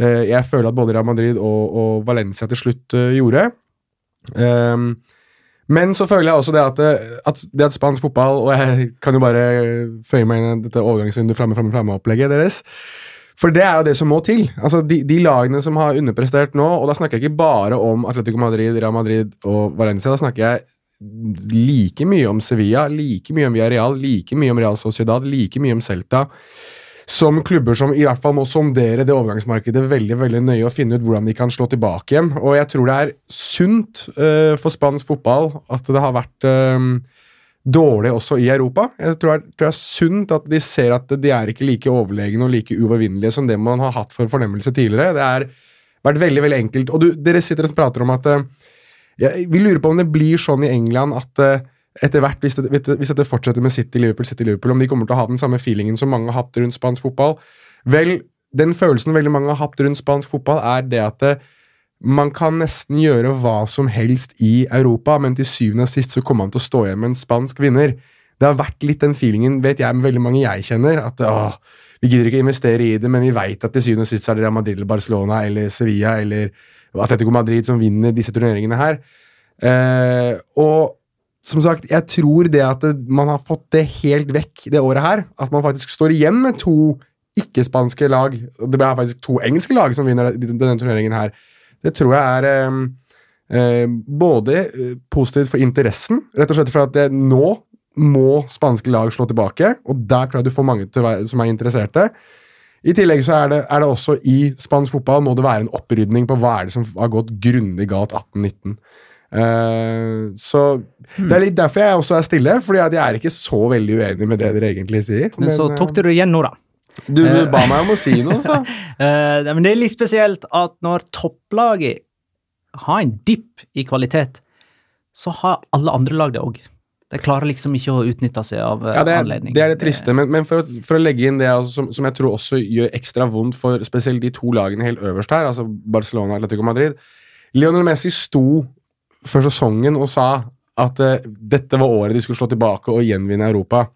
Speaker 2: eh, jeg føler at både Real Madrid og, og Valencia til slutt eh, gjorde. Um, men så føler jeg også det at, eh, at, det at spansk fotball Og jeg kan jo bare føye meg inn i dette overgangsvinduet framme, framme, framme-opplegget deres. For det er jo det som må til. Altså, de, de, lagene som har underprestert nå, og da snakker jeg ikke bare om Atletico Madrid, Real Madrid og Valencia, da snakker jeg like mye om Sevilla, like mye om Villarreal, like mye om Real Sociedad, like mye om Celta. Som klubber som i hvert fall må sondere det overgangsmarkedet veldig veldig nøye og finne ut hvordan de kan slå tilbake igjen. Og jeg tror det er sunt uh, for spansk fotball at det har vært uh, dårlig også i Europa. Jeg tror, det er, er sunt at de ser at de er ikke like overlegne og like uovervinnelige som det man har hatt for fornemmelse tidligere. Det har vært veldig veldig enkelt. Og du, dere sitter og prater om at uh, ja, Vi lurer på om det blir sånn i England at uh, etter hvert, hvis, det, hvis dette fortsetter med City Liverpool, City Liverpool, om de kommer til å ha den samme feelingen som mange har hatt rundt spansk fotball Vel, den følelsen veldig mange har hatt rundt spansk fotball, er det at uh, man kan nesten gjøre hva som helst i Europa, men til syvende og sist så kommer man til å stå igjen med en spansk vinner. Det har vært litt den feelingen, vet jeg, med veldig mange jeg kjenner, at åh, vi gidder ikke å investere i det, men vi veit at til syvende og sist er det Real Madrid eller Barcelona eller Sevilla eller Atletico Madrid som vinner disse turneringene her. Eh, og som sagt, jeg tror det at man har fått det helt vekk det året her, at man faktisk står igjen med to ikke-spanske lag Det er faktisk to engelske lag som vinner denne turneringen her. Det tror jeg er eh, eh, både eh, positivt for interessen, rett og slett for at det, nå må spanske lag slå tilbake, og der tror jeg du får mange være, som er interesserte. I tillegg så er det, er det, også i spansk fotball må det være en opprydning på hva er det som har gått grundig galt 18-19. Uh, eh, så hmm. Det er litt derfor jeg også er stille, fordi jeg er ikke så veldig uenig med det dere egentlig sier.
Speaker 1: Men, så eh, tok du det igjen nå, da.
Speaker 2: Du, du eh, ba meg om å si noe, så. uh,
Speaker 1: men det er litt spesielt at når topplaget har en dipp i kvalitet, så har alle andre lag det òg det klarer liksom ikke å utnytte seg av eh, ja, det er, anledningen.
Speaker 2: Det er det triste, men, men for, å, for, å, legge inn det altså, som, som, jeg tror også gjør ekstra vondt for spesielt de to lagene helt øverst her, altså Barcelona og Atletico Madrid Lionel Messi sto før sesongen og sa at uh, dette var året de skulle slå tilbake og gjenvinne Europa.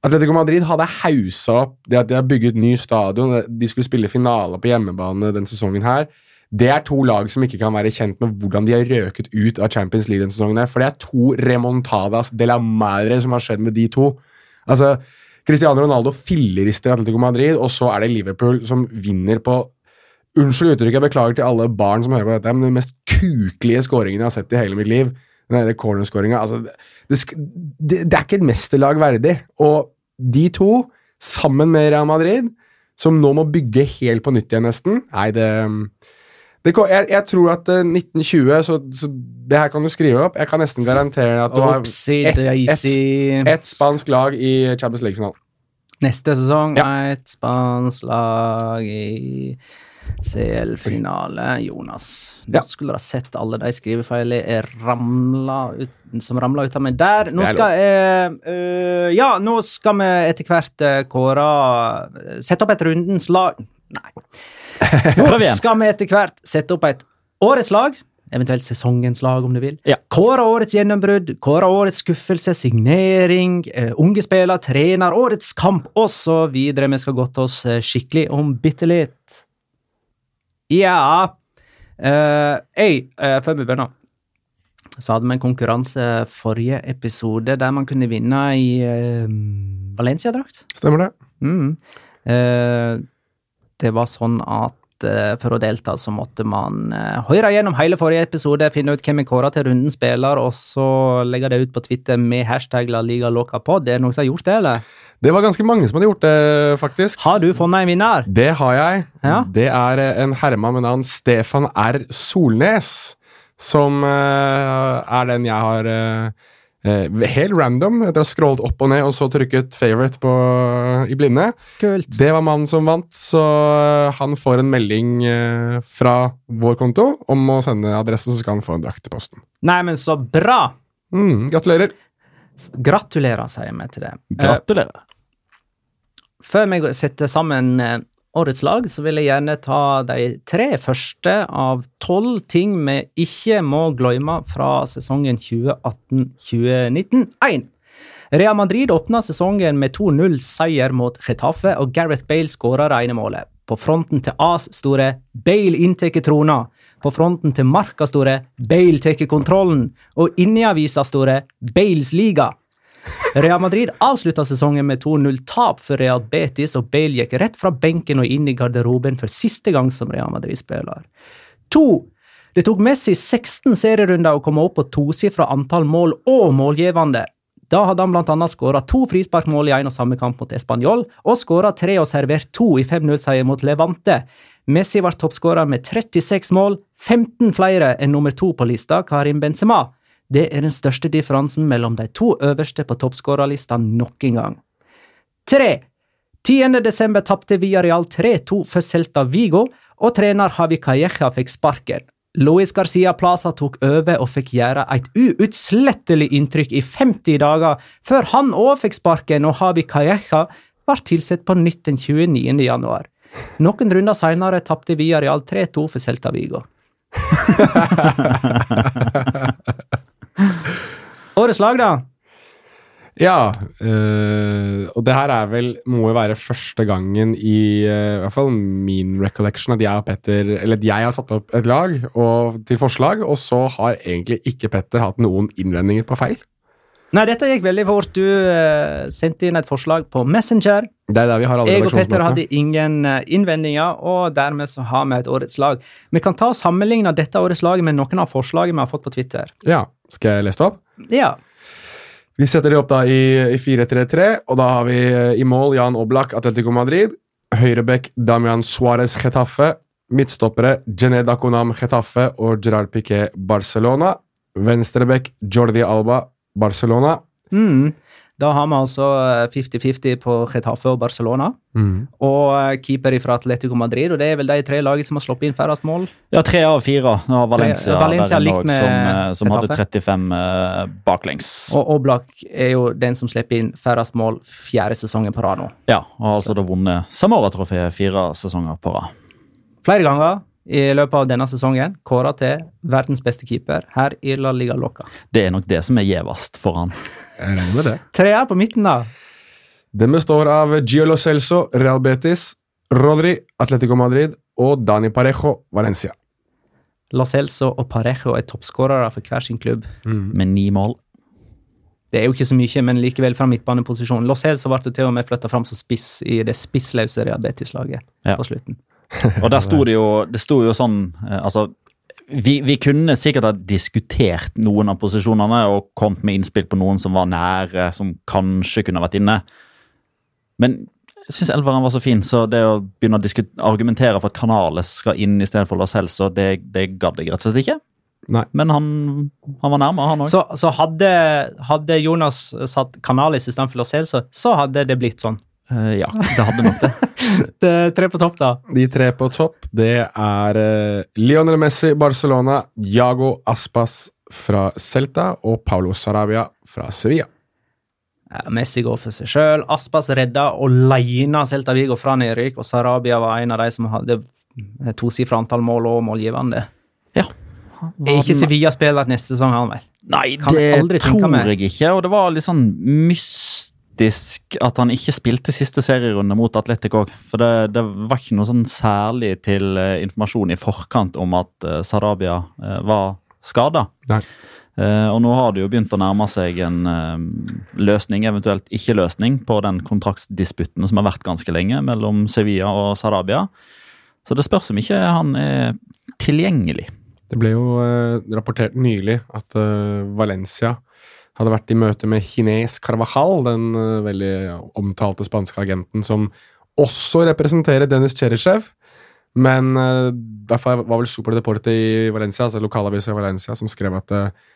Speaker 2: Atletico Madrid hadde hausa opp det at de har bygget ny stadion, de skulle spille finale på hjemmebane den sesongen her. Det er to lag som ikke kan være kjent med hvordan de har røket ut av Champions League denne sesongen. For det er to remontadas de la madre som har skjedd med de to. Altså, Cristiano Ronaldo fillerister Atletico Madrid, og så er det Liverpool som vinner på Unnskyld uttrykket, jeg beklager til alle barn som hører på dette, men den mest kukelige skåringen jeg har sett i hele mitt liv. Den cornerskåringa. Altså, det, det, det er ikke et mesterlag verdig. Og de to, sammen med Real Madrid, som nå må bygge helt på nytt igjen, nesten Nei, det Kom, jeg, jeg, tror at 1920 eh, så, så, det her kan du skrive opp. Jeg kan nesten garantere at du Oopsie, har ett et, et spansk lag i Champions League-finalen.
Speaker 1: Neste sesong ja. er et spansk lag i CL-finale. Jonas, nå ja. skulle dere sett alle de skrivefeilene som ramla ut av meg der. Nå skal jeg øh, Ja, nå skal vi etter hvert eh, kåre Sette opp et rundens lag Nei. Nå skal vi etter hvert sette opp et årets lag, eventuelt sesongens lag, om du vil. Ja. Kåre årets gjennombrudd, kåre årets skuffelse, signering, eh, unge spiller, trener, årets kamp osv. Vi skal godte oss eh, skikkelig om bitte litt. Ja uh, eh, hey, uh, Før vi begynner så hadde vi en konkurranse forrige episode der man kunne vinne i uh, Valencia-drakt.
Speaker 2: Stemmer det.
Speaker 1: Mm. Uh, det var sånn at eh, for å delta så måtte man høre eh, gjennom hele forrige episode, finne ut hvem vi kåra til runden spiller, og så legge det ut på Twitter med hashtag La Liga Loca Pod. Er det noen som har gjort det, eller?
Speaker 2: Det var ganske mange som hadde gjort det, faktisk.
Speaker 1: Har du funnet en vinner?
Speaker 2: Det har jeg.
Speaker 1: Ja?
Speaker 2: Det er eh, en herma med navn Stefan R. Solnes, som er den jeg har Eh, helt random, etter å ha scrollet opp og ned og så trykket 'favorite' på, i blinde.
Speaker 1: Kult.
Speaker 2: Det var mannen som vant, så eh, han får en melding eh, fra vår konto om å sende adressen, så skal han få en drakt i posten.
Speaker 1: Nei, men så bra!
Speaker 2: Mm, gratulerer.
Speaker 1: Gratulerer, sier vi til det.
Speaker 3: Gratulerer. Eh,
Speaker 1: før vi sitter sammen eh, årets lag, så vil jeg gjerne ta de tre første av tolv ting vi ikke må glemme fra sesongen 2018-2019. 1. Rea Madrid åpna sesongen med 2-0-seier mot Getafe, og Gareth Bale skåra rene målet. På fronten til AS store, 'Bale inntar trona'. På fronten til Marka store, 'Bale tar kontrollen'. Og inni avisa store, 'Bales liga'. Real Madrid avslutta sesongen med 2-0-tap for Real Betis, og Bale gikk rett fra benken og inn i garderoben for siste gang som Real Madrid-spiller. To. Det tok Messi 16 serierunder å komme opp på tosifra antall mål og målgivende. Da hadde han bl.a. skåra to frisparkmål i én og samme kamp mot Español, og skåra tre og servert to i 5-0-seier mot Levante. Messi var toppskårer med 36 mål, 15 flere enn nummer to på lista, Karim Benzema. Det er den største differansen mellom de to øverste på toppskårerlista nok en gang. Tre. 10. desember tapte Villarreal 3-2 for Celta Vigo, og trener Javi Calleja fikk sparken. Luis Garcia Plaza tok over og fikk gjøre et uutslettelig inntrykk i 50 dager, før han òg fikk sparken og Javi Calleja ble tilsatt på nytt den 29. januar. Noen runder senere tapte Villarreal 3-2 for Celta Vigo. Årets lag, da?
Speaker 2: Ja. Øh, og det her er vel, må jo være første gangen i, øh, hvert fall min recollection at jeg og Petter Eller at jeg har satt opp et lag og, til forslag, og så har egentlig ikke Petter hatt noen innvendinger på feil.
Speaker 1: Nei, dette gikk veldig fort. Du uh, sendte inn et forslag på Messenger.
Speaker 2: Det er der vi har alle
Speaker 1: Jeg og Petter hadde ingen eh, innvendinger, og dermed så har vi et årets lag. Vi kan ta og sammenligne dette årets lag med noen av forslagene vi har fått på Twitter.
Speaker 2: Ja, Skal jeg lese det opp?
Speaker 1: Ja.
Speaker 2: Vi setter de opp da i, i 4-3-3, og da har vi eh, i mål Jan Oblak, Atletico Madrid. Høyrebekk Damian Suárez, Getafe. Midtstoppere Jened Akunam Getafe og Gerard Piquet, Barcelona. Venstrebekk Jordi Alba, Barcelona.
Speaker 1: Mm. Da har vi altså 50-50 eh, på Chetaffe og Barcelona.
Speaker 2: Mm.
Speaker 1: Og eh, keeper fra Atletico Madrid, og det er vel de tre lagene som har sluppet inn færrest mål?
Speaker 3: Ja, tre av fire. Nå har Valencia,
Speaker 1: tre, Valencia der nok,
Speaker 3: som, eh, som hadde 35 uh, baklengs.
Speaker 1: Og Oblak er jo den som slipper inn færrest mål fjerde sesongen på rad nå.
Speaker 3: Ja, og har altså da vunnet Samora-trofeet fire sesonger på rad.
Speaker 1: Flere ganger i løpet av denne sesongen kåra til verdens beste keeper her i La Liga Loca.
Speaker 3: Det er nok det som er gjevast for han.
Speaker 2: Jeg
Speaker 1: regner med det. Treer på midten, da?
Speaker 2: Den består av Giolo Celso, Real Betis, Rodri, Atletico Madrid og Dani Parejo, Valencia.
Speaker 1: La Celso og Parejo er toppskårere for hver sin klubb. Mm. Med ni mål. Det er jo ikke så mye, men likevel fra midtbaneposisjonen Lo Celso ble til og med flytta fram som spiss i det spissløse Real Betis-laget ja. på slutten.
Speaker 3: Og der sto det jo, det sto jo sånn eh, Altså, vi, vi, kunne sikkert ha diskutert noen av posisjonene og kommet med innspill på noen som var nære, som kanskje kunne vært inne. Men jeg syns elveren var så fin, så det å begynne å argumentere for at Canales skal inn istedenfor Lars Helso, det, det gadd jeg rett og slett ikke.
Speaker 2: Nei.
Speaker 3: Men han, han, var nærmere, han
Speaker 1: òg. Så, så hadde, hadde, Jonas satt Canales istedenfor Lars helse, så hadde det blitt sånn?
Speaker 3: Uh, ja, det hadde nok det.
Speaker 1: det tre på topp, da.
Speaker 2: De tre på topp, det er uh, Lionel Messi, Barcelona, Jago Aspas fra Celta og Paulo Sarabia fra Sevilla.
Speaker 1: Ja, Messi går for seg sjøl. Aspas redda aleine Celta Vigo fra nedrykk, og Sarabia var en av de som hadde eh, tosifra antall mål og målgivende.
Speaker 3: Ja.
Speaker 1: Er ikke Sevilla-spiller neste sesong, han vel?
Speaker 3: Nei, kan det jeg tror jeg ikke, og det var litt sånn myst kritisk at han ikke spilte siste serierunde mot Atletic òg. For det, det, var ikke noe sånn særlig til eh, informasjon i forkant om at eh, Sarabia eh, var skada. og nå har det jo begynt å nærme seg en løsning, eventuelt ikke løsning, på den kontraktsdisputten som har vært ganske lenge mellom Sevilla og Sarabia. Så det spørs om ikke han er tilgjengelig.
Speaker 2: Det ble jo rapportert nylig at Valencia hadde vært i møte med Kines Carvajal, den eh, veldig omtalte spanske agenten som også representerer Dennis Cherishev. Men derfor eh, var vel Super Deporte i Valencia, altså lokalavisa i Valencia, som skrev at eh,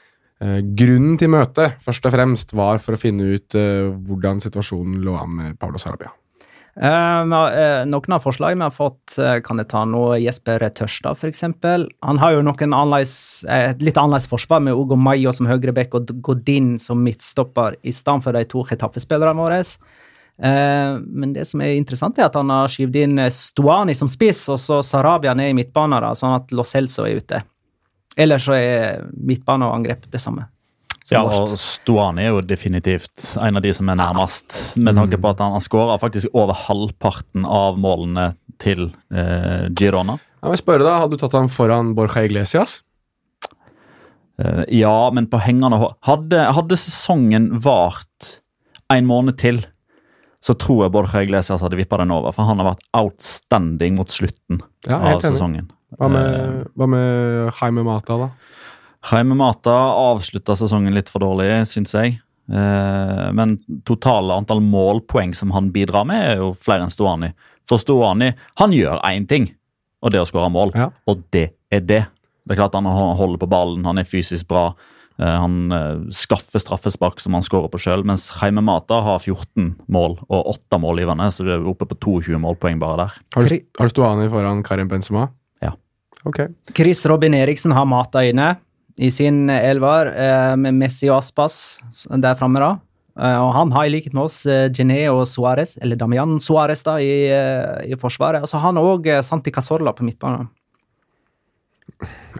Speaker 2: eh, grunnen til møtet først og fremst var for å finne ut eh, hvordan situasjonen lå an med Paulo Sarabia.
Speaker 1: Ehm, eh, noen av forslagene vi har fått, eh, kan jeg ta nå Jesper Tørstad, f.eks. Han har jo noen annerledes, eh, et litt annerledes forsvar, med Ogo Mayo som høyreback og Godin som midtstopper, i stedet for de to Chetaffe-spillerne våre. Ehm, men det som er interessant, er at han har skyvd inn Stuani som spiss, og så Sarabia ned i midtbanen, sånn at Lo Celso er ute. Ellers så er midtbane og angrep det samme.
Speaker 3: Ja, og Stuani er jo definitivt en av de som er nærmest, med tanke på at han, har skårer faktisk over halvparten av målene til eh, Girona.
Speaker 2: Jeg vil spørre deg, Hadde du tatt ham foran Borja Iglesias?
Speaker 3: Eh, ja, men på hengende hadde, hadde, sesongen vart en måned til, så tror jeg Borja Iglesias hadde vippa den over. For han har vært outstanding mot slutten ja, av sesongen.
Speaker 2: Hva med, eh, hva med Jaime Mata, da?
Speaker 3: Haime Mata avslutta sesongen litt for dårlig, syns jeg. Eh, men totale antall målpoeng som han bidrar med, er jo flere enn Stoani. For Stoani han gjør én ting, og det er å skåre mål.
Speaker 2: Ja.
Speaker 3: Og det er det. Det er klart Han holder på ballen, han er fysisk bra. Eh, han eh, skaffer straffespark som han skårer på sjøl. Mens Heime Mata har 14 mål og 8 målgivende, så du er oppe på 22 målpoeng bare der.
Speaker 2: Har du, har du Stoani foran Karim Benzema?
Speaker 3: Ja.
Speaker 2: Ok.
Speaker 1: Chris Robin Eriksen har Mata inne i sin eh, elver eh, med Messi og Aspas der framme, da. Eh, og han har i likhet med oss Gené og Suárez, eller Damian Suárez, da, i, i forsvaret. Altså, og så har han òg Santi Casorla på midtbanen.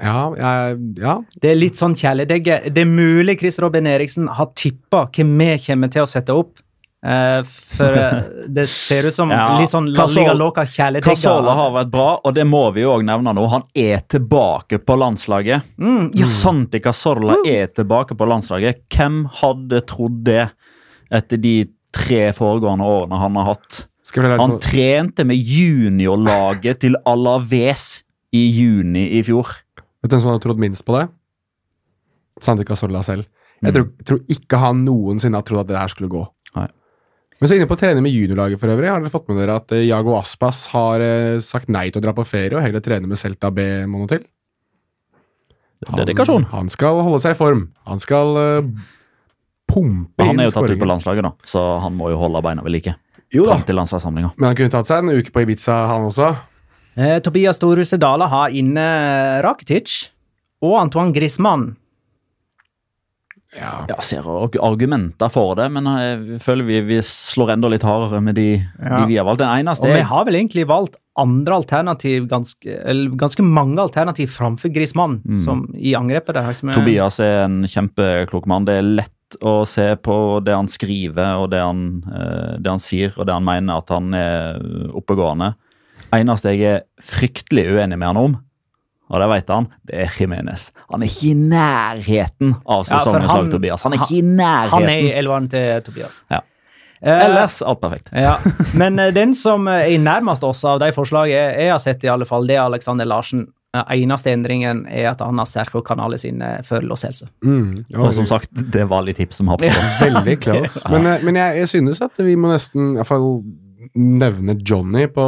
Speaker 2: Ja, jeg, ja,
Speaker 1: Det er litt sånn kjærlighet. Det er mulig Chris Robin Eriksen har tippa hvem vi kommer til å sette opp Eh, for eh, det ser ut som ja. litt sånn La Loca kjæledigger.
Speaker 3: Casola har vært bra, og det må vi jo òg nevne nå. Han er tilbake på landslaget.
Speaker 1: Mm,
Speaker 3: ja. Santi Casola mm. er tilbake på landslaget. Hvem hadde trodd det etter de tre foregående årene han har hatt? Han trente med juniorlaget til Alaves i juni i fjor.
Speaker 2: Vet du hvem som hadde trodd minst på det? Santi Casola selv. Jeg mm. tror, tror, ikke han noensinne har trodd at det her skulle gå. Men så inne på å trene med juniorlaget for øvrig. Har dere fått med dere at Jago eh, Aspas har eh, sagt nei til å dra på ferie og heller trene med Celta B en måned til?
Speaker 3: Dedikasjon.
Speaker 2: Han, skal holde seg i form. Han skal uh, pumpe han inn
Speaker 3: skåringer. Han er jo tatt ut på landslaget, da, så han må jo holde beina ved like.
Speaker 2: Jo da. Til Men han kunne tatt seg en uke på Ibiza, han også.
Speaker 1: Eh, Tobias Storhuset Dala har inne Rakitic og Antoine Griezmann
Speaker 3: ja. ja, ser argumenter for det, men eh, jeg føler vi, vi slår enda litt hardere med de, ja. de vi har valgt. Den eneste Og
Speaker 1: vi har vel egentlig valgt andre alternativ, ganske, ganske mange alternativ framfor Grismann mm. som i angrepet.
Speaker 3: Der, med... Tobias er en kjempeklok mann. Det er lett å se på det han skriver og det han, eh, det han sier, og det han mener at han er oppegående. Eneste jeg er fryktelig uenig med han om, og det vet han. Det er Jimenez. Han er ikke i nærheten av sesongens ja, lag, Tobias. Han er ikke i nærheten. Han
Speaker 1: er i elveren til Tobias. Ja.
Speaker 3: Eh, Ellers alt perfekt.
Speaker 1: Ja. Men eh, den som eh, er nærmest oss av de forslagene jeg har sett, i alle fall, det er Alexander Larsen. Eneste endringen er at han har Serco Canale sine for Los
Speaker 3: Mm. Og som sagt, det var litt hipp som happ.
Speaker 2: Veldig close. Men, men jeg, jeg, synes at vi må nesten, iallfall nevne Johnny på,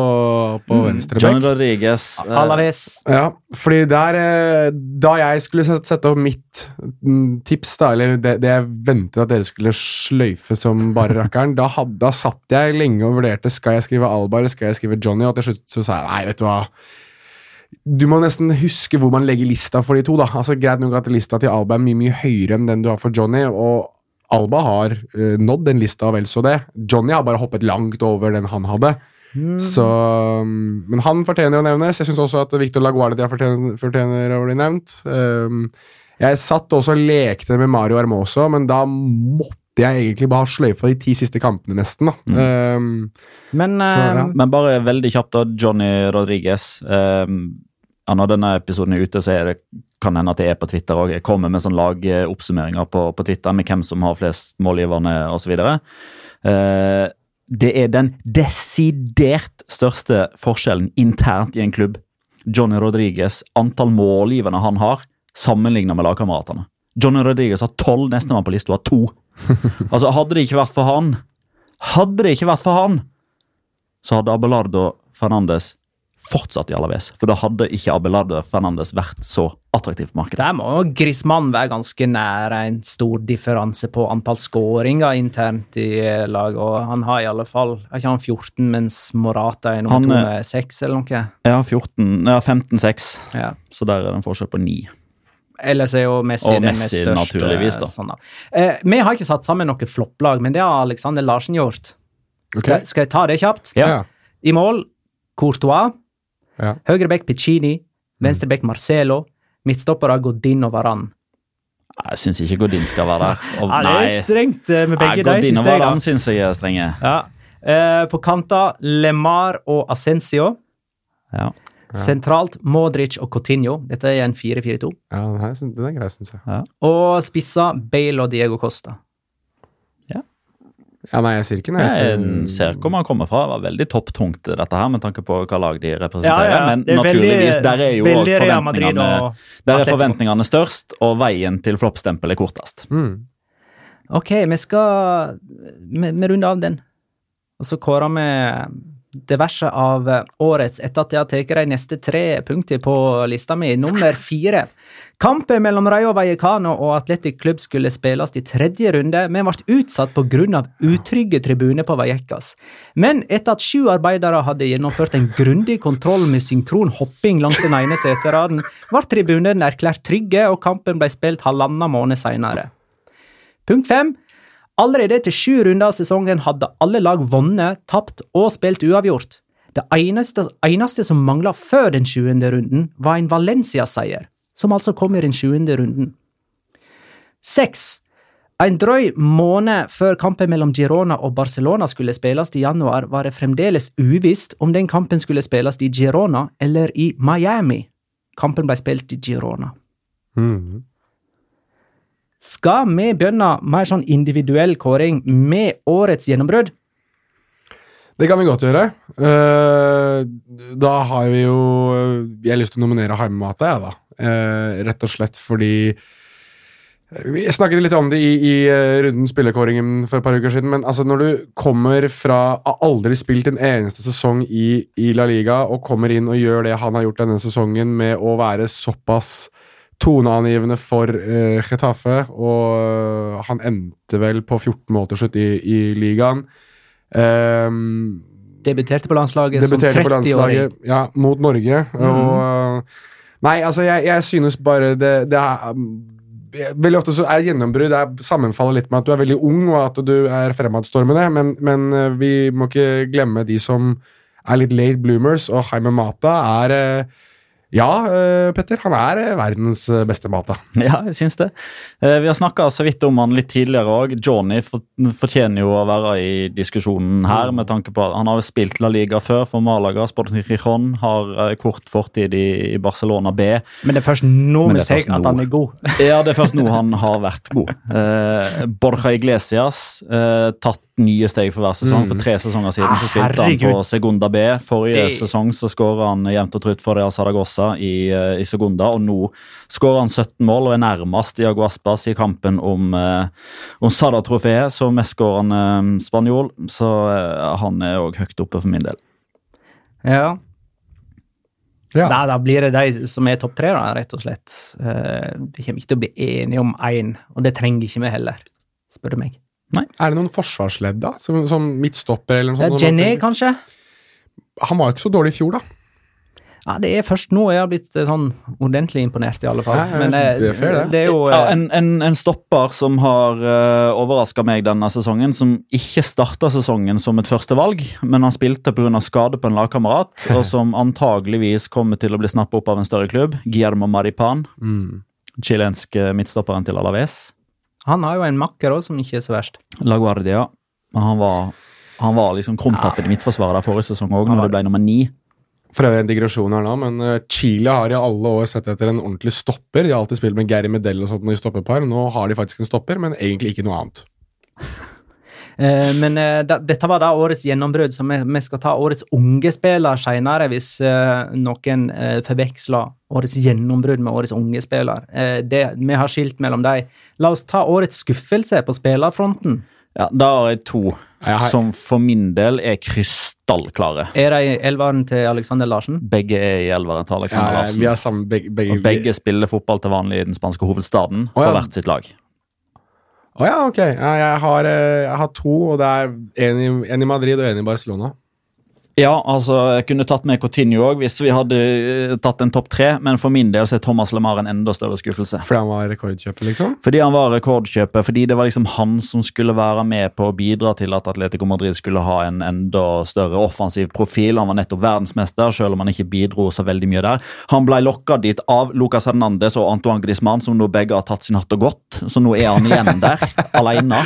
Speaker 2: på mm. venstre Johnny
Speaker 3: Rodriguez.
Speaker 1: Eh. Alaves.
Speaker 2: Ja, fordi der eh, Da jeg skulle sette opp mitt mm, tips, da, eller det, det jeg ventet at dere skulle sløyfe som bare rakkeren, da, hadde da, satt jeg lenge og vurderte skal jeg skrive Alba eller skal jeg skrive Johnny, og til slutt så sa jeg nei, vet du hva du må nesten huske hvor man legger lista for de to. da. Altså, Greit nok at lista til Alba er mye mye høyere enn den du har for Johnny, og Alba har uh, nådd den lista vel så det. Johnny har bare hoppet langt over den han hadde. Mm. Så, mm, men han fortjener å nevnes. Jeg syns også at Victor Laguardia fortjener, fortjener å bli nevnt. Um, jeg satt også og lekte med Mario Armoso, men da måtte jeg egentlig bare ha sløyfa de ti siste kampene, nesten.
Speaker 3: Mm. Um,
Speaker 1: men, så, ja.
Speaker 3: Ehm, men, bare veldig kjapt, da. Johnny Rodriguez. Um ja, når denne episoden er ute, så er det, kan hende at jeg er på Twitter òg. Jeg kommer med sånn lagoppsummeringer på, på Twitter med hvem som har flest målgiverne osv. Eh, det er den desidert største forskjellen internt i en klubb. Johnny Rodriguez, antall målgivende han har, sammenlignet med lagkameratene. Johnny Rodriguez har tolv, nestemann på lista har to. Altså, hadde det ikke vært for han, hadde det ikke vært for han, så hadde Abelardo Fernandes fortsatt i Alaves. For da hadde ikke Abelade Fernandes vært så attraktiv
Speaker 1: på
Speaker 3: markedet.
Speaker 1: Der må Griezmann være ganske nær en stor differanse på antall skåringer internt i eh, laget. Og han har i alle fall Er ikke han 14, mens Morata er nummer eh, med 6, eller noe?
Speaker 3: Ja, 14, ja 15-6.
Speaker 1: Ja.
Speaker 3: Så der er det en forskjell på 9.
Speaker 1: Ellers er jo Messi, og Messi det mest største.
Speaker 3: Sånn
Speaker 1: eh, vi har ikke satt sammen noe flopplag, men det har Alexander Larsen gjort. Okay. Skal, skal, jeg ta det kjapt?
Speaker 3: Ja.
Speaker 1: I mål Courtois.
Speaker 3: Høyre
Speaker 1: Høyreback Piccini, Venstre venstreback Marcelo, midtstoppere Godin og Varan.
Speaker 3: Ah, jeg syns ikke Godin skal være der.
Speaker 1: Og, ja, det er strengt eh, med begge ja,
Speaker 3: Godin og jeg. Godin syns jeg er strenge.
Speaker 1: Ja. Eh, på kanter Lemar og Ascencio.
Speaker 3: Ja.
Speaker 1: Sentralt Modric og Cotinho. Dette er en 4-4-2.
Speaker 2: Ja, den, er grei, syns
Speaker 1: jeg. Og spissa Bale og Diego Costa.
Speaker 2: Ja, nei, jeg ser ikke noe. Jeg
Speaker 3: ser hvor man kommer fra. Det var veldig topptungt, dette her, med tanke på hva lag de representerer. Ja, ja. Men naturligvis, der er jo
Speaker 1: forventningene,
Speaker 3: der er forventningene størst, og veien til floppstempel er kortest.
Speaker 1: Mm. Ok, vi skal Vi runder av den, og så kårer vi diverse av eh, årets etter at jeg har tatt de neste tre punktene på lista mi. Nummer fire. Kampen mellom Rayo Vallecano og Atletic Klubb skulle spilles i tredje runde, men ble utsatt pga. utrygge tribuner på Vallecas. Men etter at sju arbeidere hadde gjennomført en grundig kontroll med synkron hopping langs den ene seteraden, ble tribunene erklært trygge, og kampen ble spilt halvannen måned senere. Punkt fem. Allerede etter sju runder av sesongen hadde alle lag vunnet, tapt og spilt uavgjort. Det eneste, eneste som mangla før den sjuende runden, var en Valencia-seier, som altså kom i den sjuende runden. Seks. En drøy måned før kampen mellom Girona og Barcelona skulle spilles i januar, var det fremdeles uvisst om den kampen skulle spilles i Girona eller i Miami. Kampen ble spilt i Girona.
Speaker 3: Mm.
Speaker 1: Skal vi begynne mer sånn individuell kåring med årets gjennombrudd?
Speaker 2: Det kan vi godt gjøre. Eh, da har vi jo Jeg har lyst til å nominere Heimemata, jeg, da. Eh, rett og slett fordi vi snakket litt om det i, i eh, runden spillerkåringen for et par uker siden, men altså når du kommer fra aldri spilt en eneste sesong i, i, La Liga, og kommer inn og gjør det han har gjort denne sesongen med å være såpass toneangivende for uh, Getafe, og eh, han endte vel på 14 måter slutt i, i ligaen.
Speaker 1: Um, debuterte på landslaget
Speaker 2: debuterte som 30-åring. Ja, mot Norge. Mm. Og mhm. eh, Nei, altså, jeg, jeg synes bare det, det er um, Veldig ofte så er gjennombrudd det sammenfaller litt med at du er veldig ung og at du er fremadstormende, men, men vi må ikke glemme de som er litt late bloomers, og Jaime Mata er uh, ja, eh, Petter. Han er eh, verdens eh, beste mat. Da.
Speaker 3: Ja, jeg syns det. Vi har snakka så vidt om han litt tidligere òg. Johnny fortjener jo å være i diskusjonen her. med tanke på at Han har spilt La Liga før for Malaga. Sporting Rijon har kort fortid i Barcelona B.
Speaker 1: Men det er først nå vi ser at han er god.
Speaker 3: ja, det er først nå han har vært god. Borja Iglesias tatt nye steg for hver sesong. Mm. For tre sesonger siden ah, så spilte herregud. han på Segunda B. Forrige det... sesong så skåra han jevnt og trutt for Real Saragossa i, eh, i Segunda, og nå skårer han 17 mål og er nærmest Diago Aspas i kampen om, eh, om Sada-trofeet som han eh, spanjol. Så eh, han er òg høyt oppe for min del.
Speaker 1: Ja. ja. Da, da, blir det de som er topp tre, da, rett og slett. Uh, eh, vi kommer ikke til å bli enige om én, en, og det trenger ikke vi heller, spør du meg.
Speaker 2: Nei. Er det noen forsvarsledd, da? Som, som midtstopper eller noe
Speaker 1: sånt? Jenny, noe? kanskje?
Speaker 2: Han var jo ikke så dårlig i fjor, da.
Speaker 1: Ja, det er først nå jeg har blitt eh, sånn ordentlig imponert, i alle fall. Men det, eh, det, er fair, det. det er jo, ja, eh, en,
Speaker 3: en, en, stopper som har uh, overraska meg denne sesongen, som ikke starta sesongen som et førstevalg, men han spilte pga. skade på en lagkamerat, og som antageligvis kommer til å bli snappa opp av en større klubb. Guillermo Maripan,
Speaker 2: mm.
Speaker 3: chilensk midtstopperen til Alaves.
Speaker 1: Han har jo en makker òg som ikke er så verst.
Speaker 3: Laguardia. Han var, han var liksom krumtappen ja. i midtforsvaret forrige sesong òg, når det ble nummer ni.
Speaker 2: For det er en digresjon her nå, men eh, Chile har i alle år sett etter en ordentlig stopper. De har alltid spilt med Gary Medell og sånt når de stopper par. Nå har de faktisk en stopper, men egentlig ikke noe annet.
Speaker 1: Eh, men eh, da, dette var da årets gjennombrudd, så vi, vi, skal ta årets unge spiller Seinere hvis eh, noen forveksler årets gjennombrudd med årets unge spiller. Det, vi har skilt mellom dem. La oss ta årets skuffelse på spillerfronten.
Speaker 3: Ja, Da har jeg to jeg som for min del er krystallklare.
Speaker 1: Er de i elveren til Alexander Larsen?
Speaker 3: Begge er i elveren til Alexander Larsen. Ja,
Speaker 2: sammen, begge, begge,
Speaker 3: og begge spiller fotball til vanlig i den spanske hovedstaden oh, ja. for hvert sitt lag.
Speaker 2: Å oh, ja, ok. Jeg har, eh, jeg har, to, og det er en i, en i Madrid og en i Barcelona.
Speaker 3: Ja, altså, jeg kunne tatt med Coutinho òg hvis vi hadde eh, tatt en topp tre, men for min del så er Thomas Lemar en enda større skuffelse.
Speaker 2: Fordi han var rekordkjøpet, liksom?
Speaker 3: Fordi han var rekordkjøpet, fordi det var liksom han som skulle være med på å bidra til at Atletico Madrid skulle ha en enda større offensiv profil. Han var nettopp verdensmester, selv om han ikke bidro så veldig mye der. Han ble lokka dit av Lucas Hernandez og Antoine Griezmann, som nå begge har tatt sin hatt og gått, så nå er han igjen der, aleine.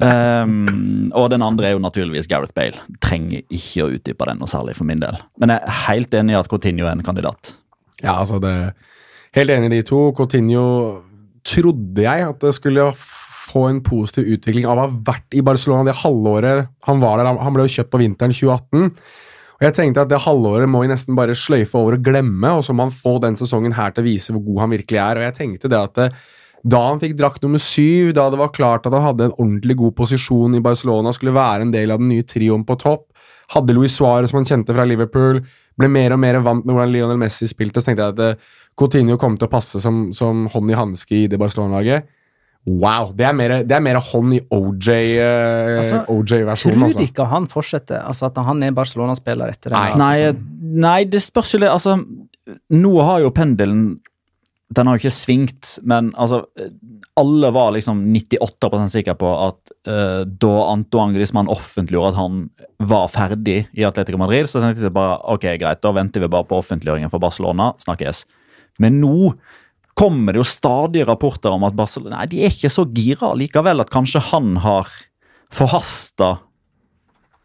Speaker 3: Um, og den andre er jo naturligvis Gareth Bale. Trenger ikke å utdype den noe særlig for min del. Men jeg er helt enig i at Coutinho er en kandidat.
Speaker 2: Ja, altså det Helt enig i de to. Coutinho trodde jeg at det skulle få en positiv utvikling av å ha vært i Barcelona det halvåret han var der. Han ble jo kjøpt på vinteren 2018. Og jeg tenkte at Det halvåret må vi nesten bare sløyfe over og glemme, og så må han få den sesongen her til å vise hvor god han virkelig er. Og jeg tenkte det at da han fikk drakt nummer syv, da det var klart at han hadde en ordentlig god posisjon i Barcelona, skulle være en del av den nye trioen på topp, hadde Luis Suárez, som han kjente fra Liverpool, ble mer og mer vant med hvordan Lionel Messi spilte, så tenkte jeg at eh, Coutinho kom til å passe som, som hånd i hanske i det Barcelona-laget. Wow! Det er mer, hånd i OJ-versjonen. Eh, altså,
Speaker 1: OJ
Speaker 2: tror du
Speaker 1: altså. ikke han fortsetter? Altså At han er Barcelona-spiller etter
Speaker 3: det? Nei, altså? nei, sånn. eh, nei, det spørs jo litt. Altså, nå har jo pendelen den har jo ikke svingt, men altså Alle var liksom 98 sikre på at uh, da Antoine Griezmann offentliggjorde at han var ferdig i Atletico Madrid, så tenkte jeg bare ok, greit, da venter vi bare på offentliggjøringen for Barcelona. Snakkes. Men nå kommer det jo stadig rapporter om at Barcelona nei, de er ikke så gira likevel. At kanskje han har forhasta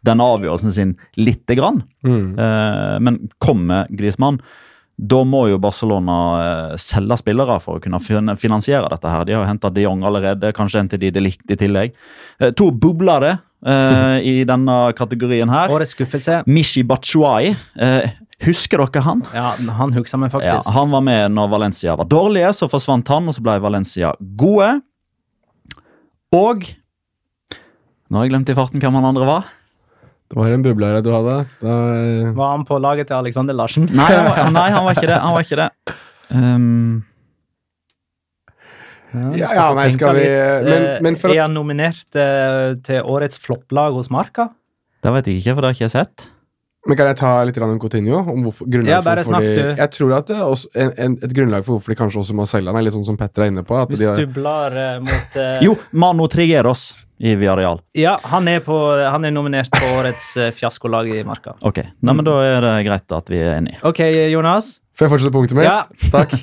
Speaker 3: den avgjørelsen sin lite grann. Mm. Uh, men kommer Griezmann? Da må jo Barcelona eh, selge spillere for å kunne finansiere dette. her. De har henta de Jong allerede, kanskje en til de de likte i tillegg. Eh, to bublere eh, i denne kategorien her. Årets skuffelse. Mishi Bachuai. Eh, Husker dere han?
Speaker 1: Ja, Han husker
Speaker 3: meg
Speaker 1: faktisk.
Speaker 3: Ja, han var med når Valencia var dårlige, så forsvant han, og så ble Valencia gode. Og Nå har jeg glemt i farten hvem han andre var.
Speaker 2: Det var
Speaker 1: en bubler du hadde. Da... Eh, var han på laget til Alexander Larsen?
Speaker 3: Nei, han var, nei, han var ikke det. Han var ikke det. Um, ja, ja, nei, skal vi eh, men,
Speaker 1: eh, men for... Er han nominert uh, til årets flopplag hos Marka?
Speaker 3: Det vet jeg ikke, for det har jeg ikke sett.
Speaker 2: Men Kan jeg ta litt om Coutinho? Om ja, bare snakk, du. Jeg tror at også, en, en, Et grunnlag for hvorfor de kanskje også må selge han, er litt sånn som Petter er inne på.
Speaker 1: At Vi stubler har... mot uh...
Speaker 3: Jo, Mano Trigeros
Speaker 1: i Viareal. Ja, han er, på, han er, nominert på årets eh, fiaskolag i Marka.
Speaker 3: Ok, Nei, men Da er det greit at vi er enige.
Speaker 1: Ok, Jonas?
Speaker 2: Får jeg fortsette punktet mitt? Ja. Takk.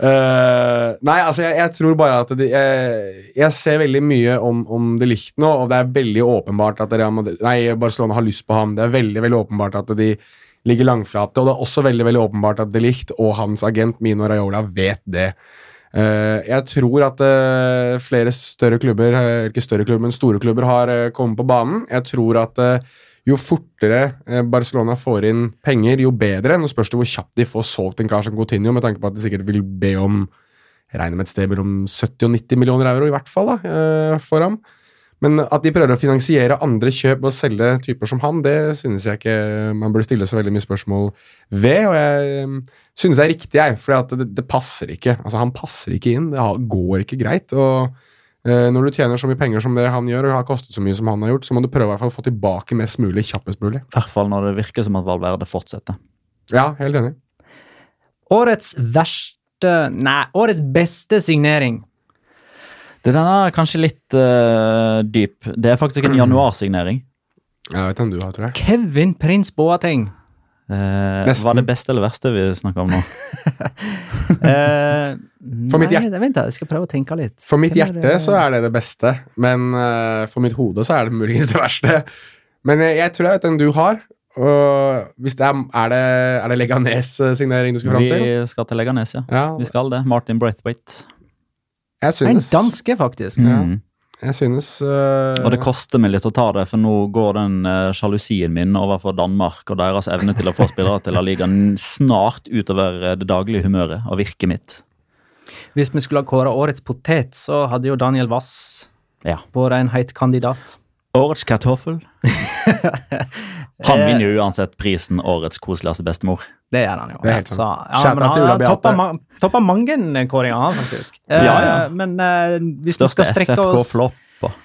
Speaker 2: Uh, nei, altså, jeg, jeg, tror bare at de, jeg, jeg, ser veldig mye om, om det likt nå, og det er veldig åpenbart at Madrid, nei, Barcelona har lyst på ham. Det er veldig veldig åpenbart at de ligger langflate, og det er også veldig veldig åpenbart at de likt og hans agent Mino Raiola vet det. Eh, jeg tror at eh, flere større klubber, eh, ikke større klubber, men store klubber, har kommet på banen. Jeg tror at jo fortere Barcelona får inn penger, jo bedre. Nå spørs det hvor kjapt de får solgt en kar som Coutinho, med tanke på at de sikkert vil be om jeg regner med et sted mellom 70 og 90 millioner euro, i hvert fall, da, for ham. Men at de prøver å finansiere andre kjøp og selge typer som han, det synes jeg ikke man burde stille så veldig mye spørsmål ved. Og jeg ehm, synes det er riktig, jeg, for det, det, passer ikke. Altså, han passer ikke inn. Det går ikke greit. og eh, når du tjener så mye penger som det han gjør, og har kostet så mye som han har gjort, så må du prøve å få tilbake mest mulig kjappest mulig.
Speaker 3: I hvert fall når det virker som at Valverde fortsetter.
Speaker 2: Ja, helt enig.
Speaker 1: Årets verste Nei, årets beste signering.
Speaker 3: Den er kanskje litt uh, dyp. Det er faktisk en januarsignering.
Speaker 2: Jeg vet hvem du har, tror jeg.
Speaker 1: Kevin Prins Boateng.
Speaker 3: Uh, var det beste eller verste vi snakka om nå? uh,
Speaker 1: for mitt hjerte, nei, vent da, jeg skal prøve å tenke litt.
Speaker 2: For mitt hjerte så er det det beste, men uh, for mitt hode så er det muligens det verste. Men jeg, jeg tror jeg vet den du har. Og hvis det er, er det, er det Leganes-signering du skal fram
Speaker 3: til? Vi skal til Leganes, ja. ja. Vi skal det. Martin Braithwaite
Speaker 1: jeg synes, en danske, faktisk. Mm.
Speaker 2: Jeg synes
Speaker 3: uh, Og det koster meg litt å ta det, for nå går den eh, sjalusien uh, min overfor Danmark og deres evne til å få spillere til La Liga snart utover eh, det daglige humøret og virket mitt.
Speaker 1: Hvis vi skulle ha kåra årets potet, så hadde jo Daniel Wass ja. vært en heit kandidat.
Speaker 3: Årets kartoffel. han vinner jo uansett prisen Årets koseligste bestemor.
Speaker 1: Det gjør han jo. Det er helt sant. Så, ja, men han har mange eh, kåringer, han faktisk. ja, ja. Eh, men uh, hvis Største skal strekke FFK oss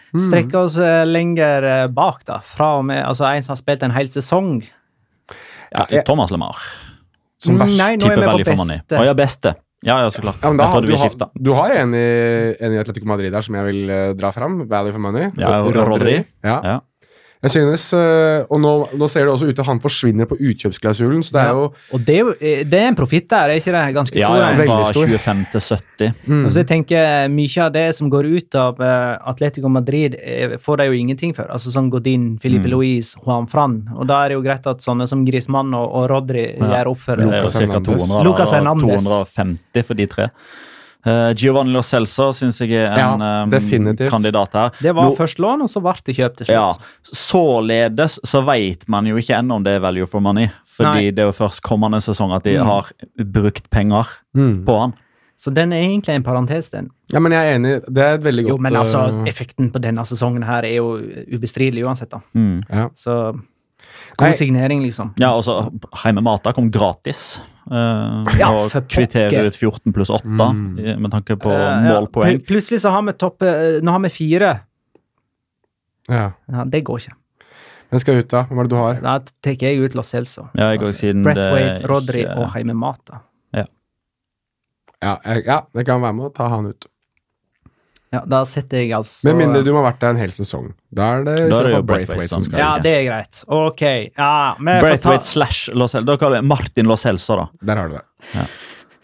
Speaker 1: Mm. strekke oss lenger bak, da. Fra og med altså en som har spilt en hel sesong.
Speaker 3: Ja, Thomas LeMar. Som verst. Nei, nå er vi på beste. Å, ja, beste. Ja, ja, så klart. Ja, da, jeg
Speaker 2: tror det Du har en i, en i Atletico Madrid der som jeg vil uh, dra fram. Value for
Speaker 3: money. Ja, Rodri. Ja.
Speaker 2: Jeg synes, eh, og nå, nå, ser det også ut til at han forsvinner på utkjøpsklausulen. så det er jo... Ja,
Speaker 1: og det er, jo, eh, det er en profitt der, er ikke det? Ganske
Speaker 3: stor. Ja, ja
Speaker 1: fra stor.
Speaker 3: 25 til 70. Mm.
Speaker 1: Altså, jeg tenker, Mye av det som går ut av eh, Atletico Madrid, får de jo ingenting for. Altså Sånn Godin, Filipe mm. Luis, Juan Fran. Og Da er det jo greit at sånne som Grismann og, og Rodri ja. gjør opp for
Speaker 3: Lucas Hernandez. Lucas Hernandez. 250 for de tre. Uh, Giovanni Lo Celso syns jeg er en ja, eh, kandidat her.
Speaker 1: Det var Nå, først lån, og så ble det kjøpt til slutt.
Speaker 3: Ja, således så vet man jo ikke ennå om det er value for money, fordi Nei. det er jo først kommende sesong at de mm. har brukt penger mm. på han.
Speaker 1: Så den er egentlig en parentes, den.
Speaker 2: Ja, men jeg er enig. Det er et veldig godt Jo,
Speaker 1: men altså, eh, effekten på denne sesongen her er jo ubestridelig uansett, da.
Speaker 3: Mm. Ja.
Speaker 1: Så god signering, liksom. Ja, og så
Speaker 3: altså, Heimemata kom gratis. Uh, ja, og kvitterer ut 14 pluss 8 mm. med tanke på uh, målpoeng. Ja.
Speaker 1: Plutselig så har vi topp eh, Nå har vi fire. Ja. ja. Det går ikke.
Speaker 2: Hvem skal ut, da? Hva er det du har? Da
Speaker 1: tar jeg ut Los Celso. Ja, altså, siden Rodri ikke... og Heimemata. Ja.
Speaker 2: Ja, ja, jeg kan være med å ta han ut.
Speaker 1: Ja, da setter jeg altså
Speaker 2: Med mindre du må ha vært der en hel sesong. Da er det, da er det
Speaker 1: Braithwaite som skal Ja, det er greit. Ok. Ja,
Speaker 3: Braithwaite ta... slash Losell. Da kaller jeg Martin Loselsa, da. Der har du det.
Speaker 2: Ja.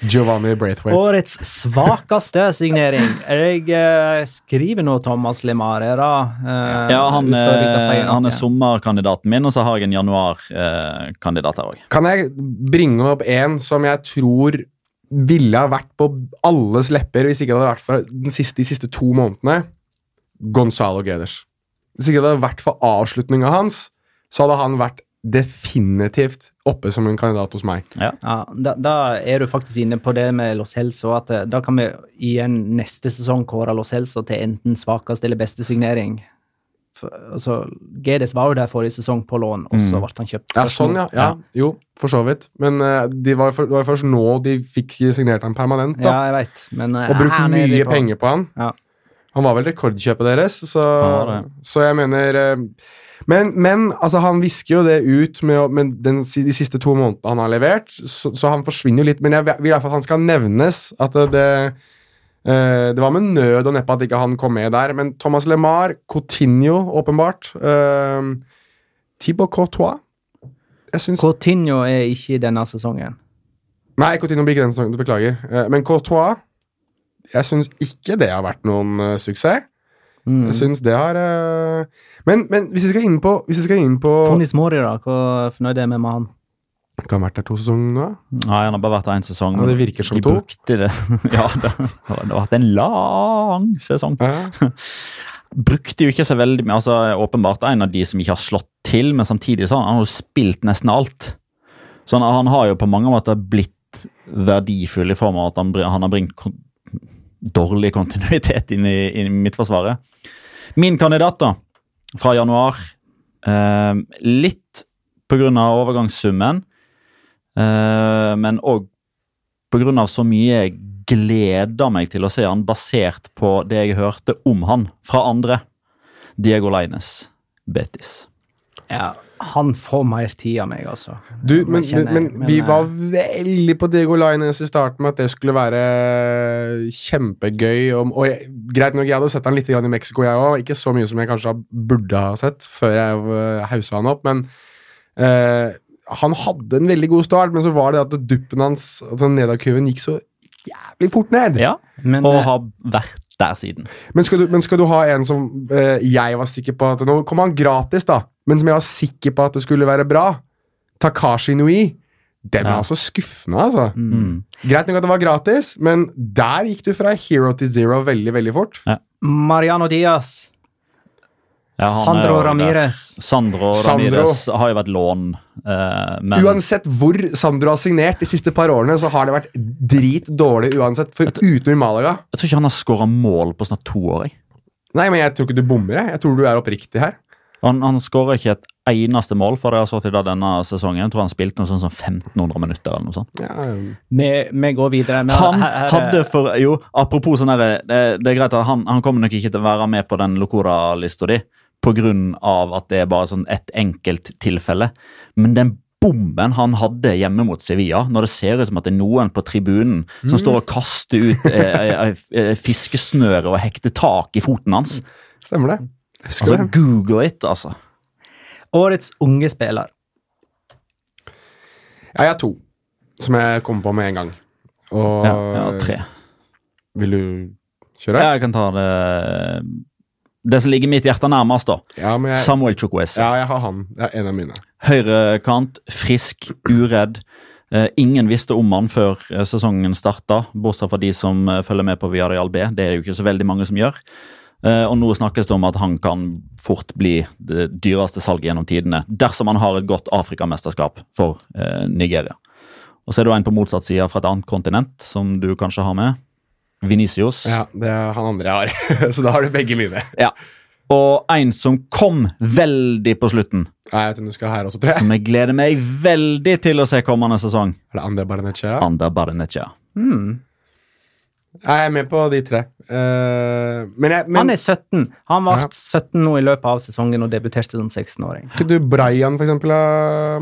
Speaker 2: Giovanni Braithwaite.
Speaker 1: Årets svakeste signering. Jeg eh, skriver nå Thomas Lemare, da.
Speaker 3: Eh, ja, han, er, eh, han er sommerkandidaten min, og så har jeg en januarkandidat eh, her òg.
Speaker 2: Kan jeg bringe opp en som jeg tror ville ha vært på alles lepper hvis ikke det hadde vært for den siste, de siste to månedene. Gonzalo Geders. Hvis ikke det hadde vært for avslutninga hans, så hadde han vært definitivt oppe som en kandidat hos meg.
Speaker 1: Ja, ja da, da, er du faktisk inne på det med Los Helso, eh, da kan vi igjen neste sesong kåre Los Helso til enten svakeste eller beste signering. For, altså, Gedes var jo der forrige sesong på lån, og så mm. ble han kjøpt.
Speaker 2: Ja, sånn, ja. ja. Jo. For så vidt. Men eh, de var, for, det var først nå de fikk signert ham permanent. Da. Ja,
Speaker 1: jeg vet. Men,
Speaker 2: eh, og brukt mye på. penger på han. Ja. Han var vel rekordkjøpet deres, så, ja, så jeg mener eh, men, men altså, han visker jo det ut med, med den, de siste to månedene han har levert, så, så han forsvinner jo litt. Men jeg vil iallfall at han skal nevnes. At det, det var med nød og neppe at ikke han kom med der. Men Thomas LeMar, Coutinho, åpenbart. Uh, Tibo Courtois
Speaker 1: synes... Coutinho er ikke i denne sesongen.
Speaker 2: Nei, Coutinho blir ikke denne sesongen. Beklager. Eh, men Courtois Jeg syns ikke det har vært noen eh, suksess. Mm. Jeg syns det har eh, men, men, hvis vi skal inn på, hvis skal inn på
Speaker 1: Tony Smori, da. Hvor fornøyd er vi med han?
Speaker 2: Kan han ha vært der to sesonger nå?
Speaker 3: Nei, han har bare vært der én sesong. Ja, det virker som de to. Brukte
Speaker 2: det.
Speaker 3: ja, det, det har vært en lang sesong. Ja. brukte jo ikke så veldig mye. altså Åpenbart en av de som ikke har slått til, men samtidig så har han jo spilt nesten alt. Så han, han, har jo på mange måter blitt verdifull i form av at han, han har bringt kon dårlig kontinuitet inn i, inn i Midtforsvaret. Min kandidat, da, fra januar eh, Litt pga. overgangssummen, eh, men òg pga. så mye jeg gleder meg til å se han basert på det jeg hørte om han fra andre. Diego Laines, Betis.
Speaker 1: Ja, han får mer tid av meg, altså.
Speaker 2: Du, men, kjenner, men, men, men vi var eh, veldig på Diego Lines i starten med at det skulle være eh, kjempegøy. Og, og jeg, greit nok, jeg hadde sett han litt i Mexico, jeg òg. Ikke så mye som jeg kanskje burde ha sett før jeg eh, haussa han opp, men eh, han hadde en veldig god start, men så var det at duppen hans, altså nedadkurven, gikk så jævlig fort ned.
Speaker 3: Ja,
Speaker 2: men,
Speaker 3: og eh, har vært der siden.
Speaker 2: Men skal du, men skal du ha en som eh, jeg var sikker på at Nå kom han gratis, da, men som jeg var sikker på at det skulle være bra. Takashi Nui. Den ja. var så skuffende, altså. Mm. Greit nok at det var gratis, men der gikk du fra hero til zero veldig, veldig fort.
Speaker 1: Ja. Mariano Diaz ja, Sandro Ramires.
Speaker 3: Sandro Ramires har jo vært lån.
Speaker 2: Eh, men... Uansett hvor Sandro har signert de siste par årene, så har det vært drit dårlig uansett, for utenom i Malaga.
Speaker 3: Jeg tror ikke han har skåra mål på snart to år. Jeg.
Speaker 2: Nei, men jeg tror ikke du bommer. Jeg. jeg tror du er oppriktig her.
Speaker 3: Han, han skårer ikke et eneste mål for det jeg har så til denne sesongen. Jeg tror han spilte noe sånt som 1500 minutter eller noe sånt. Ja,
Speaker 1: um. vi, vi, går videre.
Speaker 3: Vi han her, hadde for Jo, apropos sånn herre eh, det, det, er greit at han, han, kommer nok ikke til å være med på den Locora-lista di pga. at det er bare sånn et enkelt tilfelle. Men den bomben han hadde hjemme mot Sevilla, når det ser ut som at det er noen på tribunen som mm. står og kaster ut eh, eh, eh, eh fiskesnøre og hekter tak i foten hans
Speaker 2: Stemmer det.
Speaker 3: altså, Google it, altså.
Speaker 1: Årets unge spiller.
Speaker 2: jeg har to som jeg kommer på med en gang.
Speaker 3: Og ja, jeg har tre.
Speaker 2: Vil du kjøre?
Speaker 3: Ja, jeg kan ta det det som ligger mitt hjerte nærmest, da. Ja, jeg, Samuel Chukwes
Speaker 2: Ja, jeg har han. Det en av mine.
Speaker 3: Høyrekant, frisk, uredd. Eh, ingen visste om han før eh, sesongen starta, bortsett fra de som eh, følger med på Viareal B. Det er det jo ikke så veldig mange som gjør. Eh, og nå snakkes det om at han kan fort bli det dyreste salget gjennom tidene dersom han har et godt Afrikamesterskap for eh, Nigeria. Og Så er det en på motsatt side fra et annet kontinent som du kanskje har med. Venicius.
Speaker 2: Ja, det
Speaker 3: er
Speaker 2: han andre jeg har, så da har du begge mye med
Speaker 3: Ja. Og en som kom veldig på slutten. Ja,
Speaker 2: jeg vet om du skal her også, tror jeg.
Speaker 3: Som jeg gleder meg veldig til å se kommende sesong. Er
Speaker 2: det Ander Bareneccia?
Speaker 3: Ander Bareneccia. Mm.
Speaker 2: Jeg er med på de tre.
Speaker 1: Uh, men jeg, men... Han er 17. Han ble ja. 17 nå i løpet av sesongen og debuterte som 16-åring.
Speaker 2: Var ikke du Brian, for eksempel,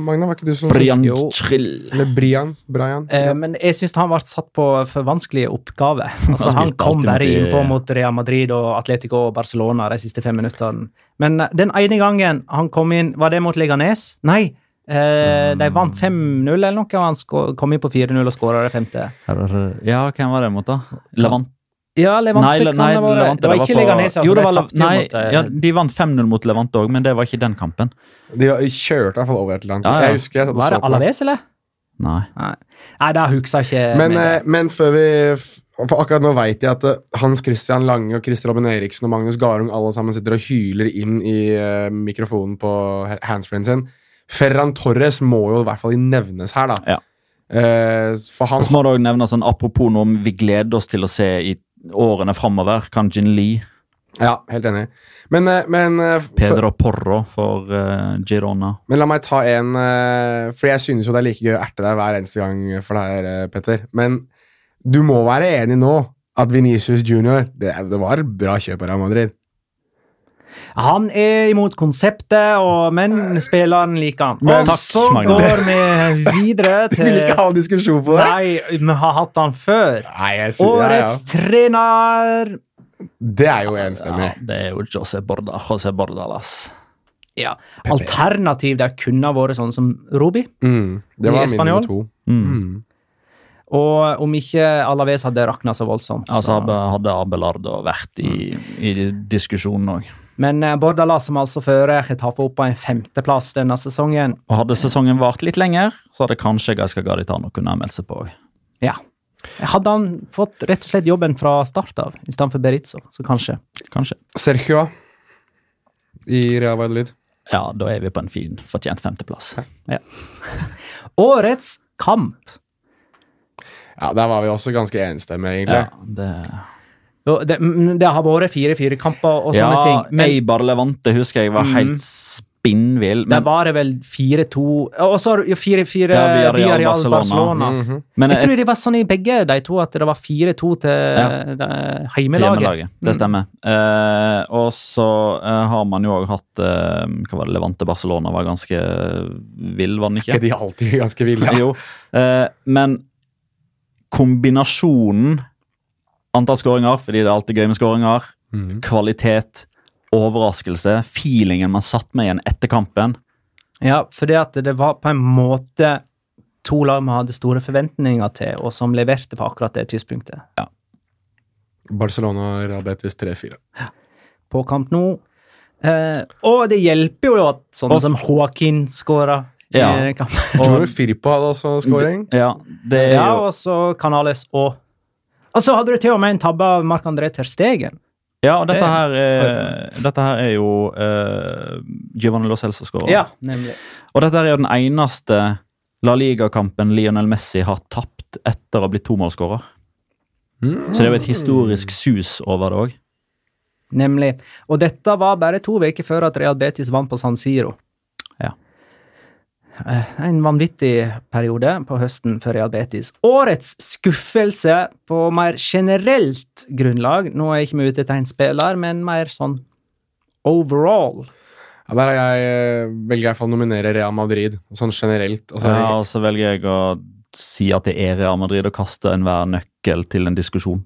Speaker 3: Magna? Var ikke du som Brian Trill.
Speaker 2: Eller Brian.
Speaker 1: Brian. Uh, eh, ja. Men jeg syns han ble satt på for vanskelige oppgaver. Altså, han, han kom bare innpå mot Real Madrid og Atletico og Barcelona de siste fem minuttene. Men den ene gangen han kom inn, var det mot Leganes? Nei, Eh, de vant 5-0 eller noe, og han kom inn på 4-0 og skåra det femte.
Speaker 3: Ja, hvem var det mot, da? Levant?
Speaker 1: Ja, Levante nei,
Speaker 3: kan nei, det være. det var ikke
Speaker 1: Leganes.
Speaker 3: Altså.
Speaker 1: jo, det var, nei, eh,
Speaker 3: ja, de vant 5-0 mot Levante òg, men det var ikke den kampen.
Speaker 2: De kjørte i hvert fall over et eller Ja,
Speaker 1: ja. Jeg husker jeg Var det Alaves, eller?
Speaker 3: Nei.
Speaker 1: Nei, det husker jeg ikke. Men,
Speaker 2: eh, men før vi for akkurat nå veit jeg at eh, Hans Christian Lange og Christer Robin Eriksen og Magnus Garung alle sammen sitter og hyler inn i uh, mikrofonen på handsfree sin. Ferran Torres må jo i hvert fall nevnes her, da. Ja.
Speaker 3: Uh, for han, så må det òg nevne sånn, apropos noe om vi gleder oss til å se i årene framover. Kanjin Lee.
Speaker 2: Ja, helt enig. Men, eh, men eh,
Speaker 3: Pedro Porro for uh, Girona.
Speaker 2: Men la meg ta en uh, For jeg synes jo det er like gøy å erte deg hver eneste gang for deg, uh, Petter. Men du må være enig nå at Venicius Junior det, det var bra kjøp av Real Madrid.
Speaker 1: Han er imot konseptet, og, men spilleren liker han. Men, og så går vi videre
Speaker 2: til Vi vil ikke ha en diskusjon på det. Nei,
Speaker 1: vi har hatt han før.
Speaker 2: Nei,
Speaker 1: Årets trener
Speaker 2: Det er jo enstemmig. Ja,
Speaker 3: det er jo José Borda, José Bordalas.
Speaker 1: Ja. Alternativ der kunne vært sånn som Rubi. Mm.
Speaker 2: Det var min nummer to. Mm. Mm.
Speaker 1: Og om ikke Alaves hadde rakna så voldsomt.
Speaker 3: Så. Altså hadde Abelardo vært i, mm. i diskusjonen òg.
Speaker 1: Men eh, Bordala, som altså fører Chetaffe opp på en femteplass denne sesongen
Speaker 3: Og Hadde sesongen vart litt lenger, så hadde kanskje Gaiska Garitano kunnet meldt seg på.
Speaker 1: Ja. Hadde han fått rett og slett jobben fra start av istedenfor Berizzo, så kanskje.
Speaker 3: kanskje.
Speaker 2: Sergio i Real Valladolid.
Speaker 3: Ja, da er vi på en fin, fortjent femteplass.
Speaker 1: Ja. Årets kamp.
Speaker 2: Ja, der var vi også ganske enstemmige, egentlig.
Speaker 1: Ja, det... Det, det, har vært fire-fire kamper og sånne ja, ting.
Speaker 3: Men, Eibar Levante husker jeg var mm. helt spinnvill.
Speaker 1: Men, det var det vel 4-2 Og så 4-4 ja, via Real Barcelona. Barcelona. Mm -hmm. men, jeg eh, tror det var sånn i begge de to at det var 4-2 til ja, heimelaget.
Speaker 3: Det mm. stemmer. Mm. Uh, og så uh, har man jo òg hatt uh, Hva var det Levante Barcelona var ganske vill, var den ikke?
Speaker 2: Er ikke de alltid ganske ville?
Speaker 3: jo. men kombinasjonen Antall skåringer, fordi det er alltid gøy med skåringer. Mm. Kvalitet, overraskelse, feelingen man satt med igjen etter kampen.
Speaker 1: Ja, fordi at det var på en måte to lag vi hadde store forventninger til, og som leverte på akkurat det tidspunktet. Ja.
Speaker 2: Barcelona Real Betis 3-4. Ja.
Speaker 1: På kamp nå. Eh, og det hjelper jo at sånne og, som Håkin skåra. Ja.
Speaker 2: Tror du Firpo hadde også scoring. Ja,
Speaker 1: ja og så Canales òg. Og så hadde du til og med en tabbe av Marc-André Ter Stegen.
Speaker 3: Ja, og dette her er, eh, dette her er jo uh, Giovanni Lo Celso skårer. Ja, nemlig. og dette her er jo den eneste La Liga-kampen Lionel Messi har tapt etter å ha blitt tomålsskårer. Mm. Så det er jo et historisk sus over det òg.
Speaker 1: Nemlig. Og dette var bare to uker før at Real Betis vant på San Siro. Eh, en vanvittig periode på høsten for Real Betis. Årets skuffelse på mer generelt grunnlag. Nå er jeg ikke vi ute etter en spiller, men mer sånn overall.
Speaker 2: Ja, der jeg, eh, velger jeg å nominere Real Madrid, sånn generelt.
Speaker 3: Altså, ja, og så velger jeg å si at det er Real Madrid, å kaste enhver nøkkel til en diskusjon.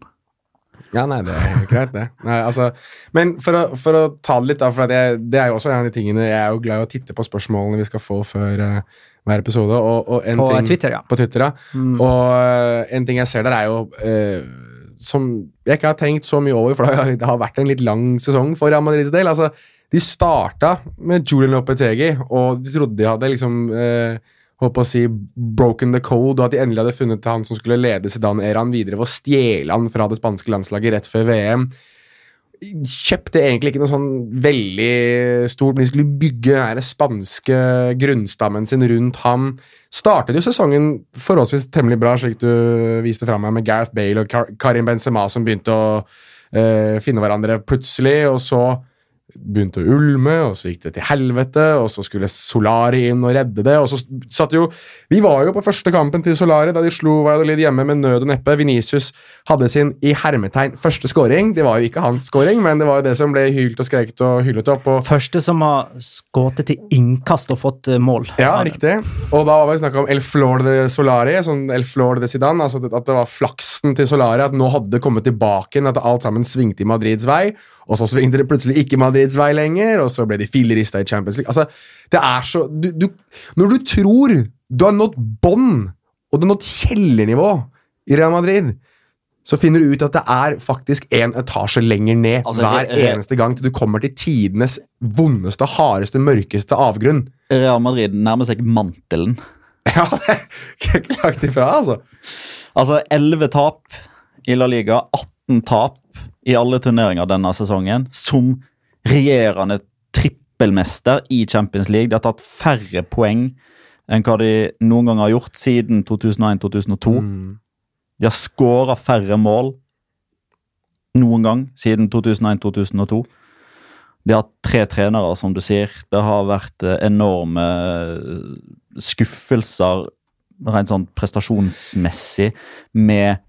Speaker 2: Ja, nei, det er greit, det. Nei, altså, men for å, for å, ta det litt, da, for jeg, det er jo også en av de tingene Jeg er jo glad i å titte på spørsmålene vi skal få før uh, hver episode.
Speaker 1: Og, og på, ting, Twitter, ja.
Speaker 2: på
Speaker 1: Twitter,
Speaker 2: ja. Mm. Og uh, en ting jeg ser der, er jo uh, som jeg ikke har tenkt så mye over, for det har vært en litt lang sesong for Real Madrids del. Altså, de starta med Julian Lopetegi, og de trodde de hadde liksom eh, håper å si, broken the code, og at de endelig hadde funnet han som skulle lede Zidane-æraen videre ved å stjele han fra det spanske landslaget rett før VM. Kjøpte egentlig ikke noe sånn veldig stort, men de skulle bygge den spanske grunnstammen sin rundt ham. Startet jo sesongen forholdsvis temmelig bra, slik du viste fram her, med Gareth Bale og Karim Benzema som begynte å øh, finne hverandre plutselig, og så begynte å ulme, og så gikk det til helvete, og så skulle Solari inn og redde det, og så satt jo Vi var jo på første kampen til Solari da de slo Valladolid hjemme med nød og neppe. Venicius hadde sin i hermetegn første scoring. Det var jo ikke hans scoring, men det var jo det som ble hylt og skreket og hyllet opp. Og
Speaker 1: første som har skutt til innkast og fått eh, mål.
Speaker 2: Ja, riktig. Og da var vi snakka om El Flor de Solari, sånn El Flor de Zidane, altså at det var flaksen til Solari, at nå hadde det kommet tilbake igjen, at alt sammen svingte i Madrids vei og så svingte det plutselig ikke Madrids vei lenger, og så ble de fillerista i Champions League. Altså, det er så du, du, Når du tror du har nådd bånd, og du har nådd kjellernivå i Real Madrid, så finner du ut at det er faktisk en etasje lenger ned altså, hver Re eneste gang til du kommer til tidenes vondeste, hardeste, mørkeste avgrunn.
Speaker 3: Real Madrid nærmer seg mantelen.
Speaker 2: Ja, det er ikke langt ifra, altså.
Speaker 3: Altså, 11 tap i La Liga, 18 tap i alle turneringer denne sesongen som regjerende trippelmester i Champions League. De har tatt færre poeng enn hva de noen gang har gjort siden 2001-2002. Mm. De har skåra færre mål noen gang siden 2001-2002. De har hatt tre trenere, som du sier. Det har vært eh, enorme eh, skuffelser rent sånn prestasjonsmessig med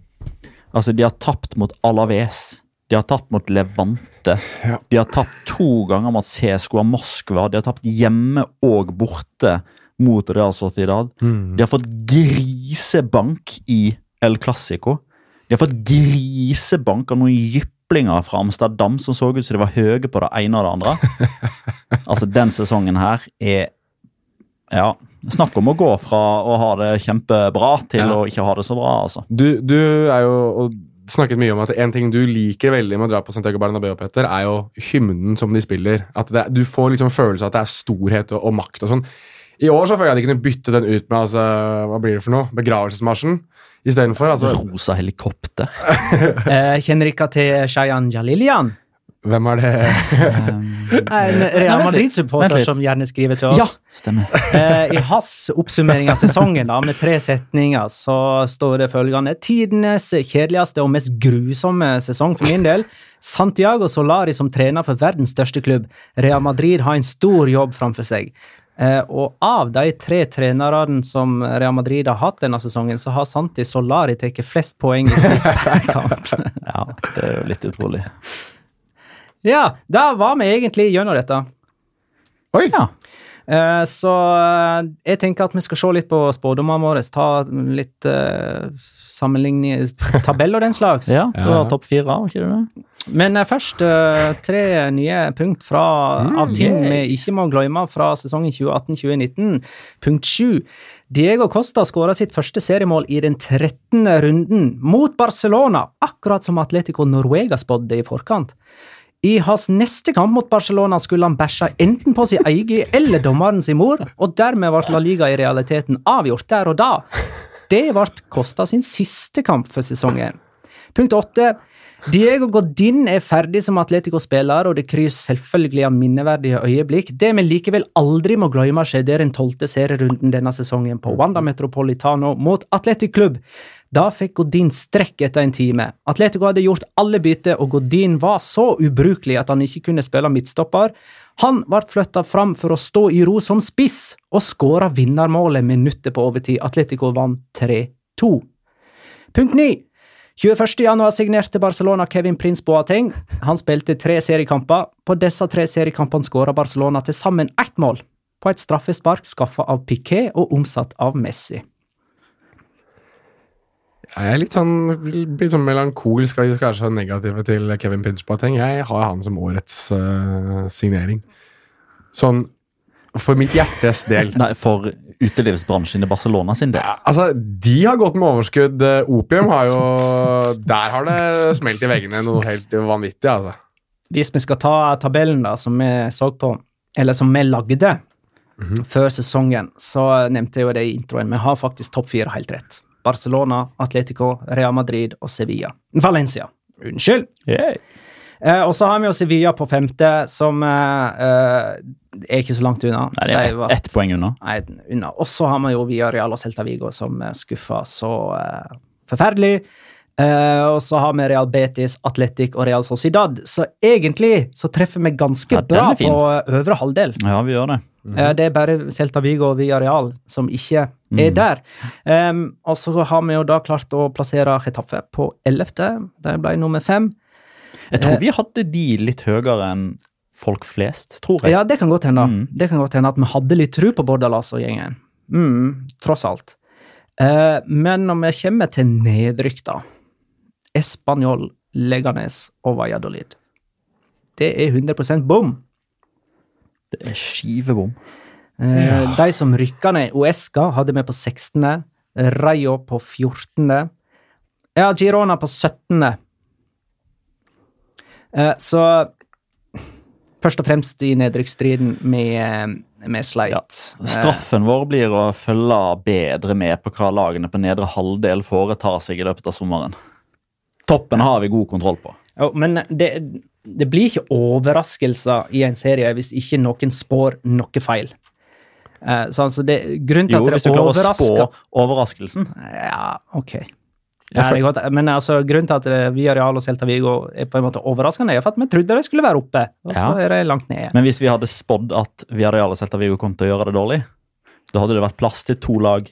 Speaker 3: Altså, de har tapt mot Alaves. De har tapt mot Levante. Ja. De har tapt to ganger mot CSKA Moskva. De har tapt hjemme og borte mot Real Sociedad. Mm. De har fått grisebank i El Clásico. De har fått grisebank av noen jyplinger fra Amsterdam som så ut som de var høye på det ene og det andre. altså, den sesongen her er Ja. Snakk om å gå fra å ha det kjempebra til ja. å ikke ha det så bra, altså.
Speaker 2: Du, du er jo og snakket mye om at en ting du liker veldig med å dra på Santiago Bernabeu, Petter, er jo hymnen som de spiller. At det, du får liksom følelse av at det er storhet og, og makt og sånn. I år så føler jeg de kunne bytte den ut med altså, hva blir det for noe? begravelsesmarsjen. Istedenfor. Altså.
Speaker 3: Rosa helikopter.
Speaker 1: eh, kjenner ikke til Shayan Jalilian?
Speaker 2: Hvem er det?
Speaker 1: Ehm, en Real Madrid-supporter som gjerne skriver til oss. Ja, stemmer. Eh, I hans oppsummering av sesongen da, med tre setninger så står det følgende Tidenes kjedeligste og mest grusomme sesong for min del. Santiago Solari som trener for verdens største klubb. Real Madrid har en stor jobb framfor seg. Eh, og av de tre trenerne som Real Madrid har hatt denne sesongen, så har Santi Solari tatt flest poeng i sitt per kamp.
Speaker 3: ja, det er jo litt utrolig.
Speaker 1: Ja, da var vi egentlig gjennom dette. Oi! Ja. Eh, så eh, jeg tenker at vi skal se litt på spådommene våre. Ta litt eh, sammenligning eh, Tabell og den slags.
Speaker 3: ja, du har topp fire, ikke du det?
Speaker 1: Men først eh, tre nye punkt fra, mm, av ting vi ikke må glemme fra sesongen 2018-2019. Punkt sju. Diego Costa skåra sitt første seriemål i den 13. runden mot Barcelona, akkurat som Atletico Norvega spådde i forkant. I hans neste kamp mot Barcelona skulle han bæsja enten på sin egen eller dommeren sin mor, og dermed ble La Liga i realiteten avgjort der og da. Det ble Costa sin siste kamp for sesongen. Punkt åtte. Diego Godin er ferdig som Atletico-spiller, og det kryr selvfølgelig av minneverdige øyeblikk. Det vi likevel aldri må glemme, skjedde i den tolvte serierunden denne sesongen på Wanda Metropolitano mot Atletic Klubb. Da fikk Godin strekk etter en time. Atletico hadde gjort alle bytter, og Godin var så ubrukelig at han ikke kunne spille midtstopper. Han ble flytta fram for å stå i ro som spiss, og skåra vinnermålet minuttet på overtid. Atletico vant 3-2. Punkt 9. 21.1 signerte Barcelona Kevin Prince Boateng. Han spilte tre seriekamper. På disse tre seriekampene skåra Barcelona til sammen ett mål, på et straffespark skaffa av Piquet og omsatt av Messi.
Speaker 2: Jeg er litt sånn, litt sånn melankolsk og kanskje så negativ til Kevin Prince Boateng. Jeg har han som årets uh, signering. Sånn for mitt hjertes del.
Speaker 3: Nei, For utelivsbransjen i Barcelona sin del. Ja,
Speaker 2: altså, De har gått med overskudd. Opium har jo Der har det smelt i veggene noe helt vanvittig, altså.
Speaker 1: Hvis vi skal ta tabellen da, som vi så på, eller som vi lagde mm -hmm. før sesongen, så nevnte jeg jo det i introen. Vi har faktisk topp fire helt rett. Barcelona, Atletico, Real Madrid og Sevilla. Valencia. Unnskyld. Yeah. Eh, og så har vi jo Sevilla på femte, som eh, eh, er ikke så langt unna. Nei,
Speaker 3: det
Speaker 1: er
Speaker 3: ett et poeng unna. Nei,
Speaker 1: unna. Og så har vi jo Villarreal og Celta Vigo, som skuffa så uh, forferdelig. Uh, og så har vi Real Betis, Atletic og Real Sociedad. Så egentlig så treffer vi ganske ja, bra på øvre halvdel.
Speaker 3: Ja, vi gjør det.
Speaker 1: Mm. Uh, det er bare Celta Vigo og Villarreal som ikke mm. er der. Um, og så har vi jo da klart å plassere Chetaffe på ellevte. De ble nummer fem.
Speaker 3: Jeg tror eh. vi hadde de litt høyere enn folk flest, tror jeg.
Speaker 1: Ja, det kan godt hende. Mm. Det kan godt hende at vi hadde litt tru på Bordalas og gjengen. Mm, tross alt. Eh, men når vi kommer til nedrykk, da. Español, Leganes og Valladolid. Det er 100 bom.
Speaker 3: Det er skivebom.
Speaker 1: Eh, ja. De som rykka ned, Uesca hadde vi på 16., Rayo på 14., ja, Girona på 17. Eh, så først og fremst i nedrykksstriden med, eh, med Sleit. Ja.
Speaker 3: Straffen vår blir å følge bedre med på hva lagene på nedre halvdel foretar seg i løpet av sommeren. Toppen har vi god kontroll på.
Speaker 1: Jo, men det, det blir ikke overraskelser i en serie hvis ikke noen spår noe feil. Eh, så altså det,
Speaker 3: grunnen
Speaker 1: til
Speaker 3: jo, at det overrasker Jo, hvis du klarer å spå overraskelsen.
Speaker 1: Ja, ok. Ja, det er godt. Men altså, grunnen til at eh, Via Real og Celta Vigo er på en måte overraskende, er for at vi trodde de skulle være oppe, og så ja. er det langt ned igjen.
Speaker 3: Men hvis vi hadde spådd at Via Real og Celta Vigo kom til å gjøre det dårlig, da hadde det vært plass til to lag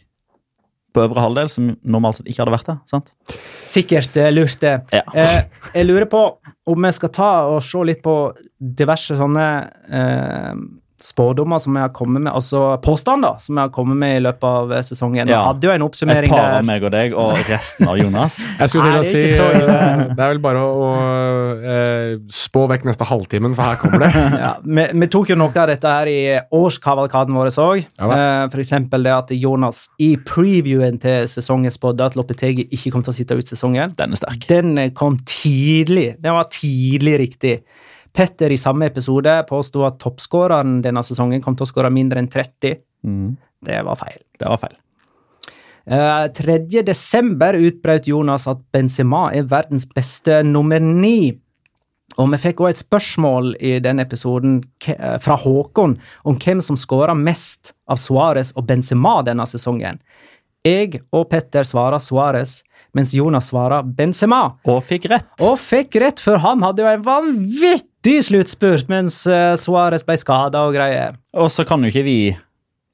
Speaker 3: på øvre halvdel som normalt sett ikke hadde vært det, sant?
Speaker 1: Sikkert eh, lurt, det. Eh. Ja. eh, jeg lurer på om vi skal ta og se litt på diverse sånne eh, spådommer som jeg har kommet med, altså påstander som jeg har kommet med i løpet av eh, sesongen. Ja.
Speaker 3: hadde jo en oppsummering der. Et par av meg og deg og resten av Jonas.
Speaker 2: jeg skulle til å si Det er vel bare å, å eh, spå vekk neste halvtimen, for her kommer det.
Speaker 1: ja, vi, vi, tok jo noe av dette her i årskavalkaden vår òg. Ja, eh, F.eks. det at Jonas i previewen til sesongen spådde at Loppetegi ikke kom til å sitte ut sesongen. Den
Speaker 3: er sterk.
Speaker 1: Den kom tidlig. Den var tidlig riktig. Petter i samme episode påsto at toppskåreren denne sesongen kom til å skåre mindre enn 30. Mm. Det var feil. Det var feil. Uh, eh, 3.12. utbrøt Jonas at Benzema er verdens beste nummer ni. Og vi fikk òg et spørsmål i den episoden eh, fra Håkon om hvem som skåra mest av Suárez og Benzema denne sesongen. Jeg og Petter svarer Suárez, mens Jonas svarer Benzema.
Speaker 3: Og fikk rett.
Speaker 1: Og fikk rett, for han hadde jo en vanvittig viktig sluttspurt mens eh, Suárez ble skada og greier.
Speaker 3: Og så kan jo ikke vi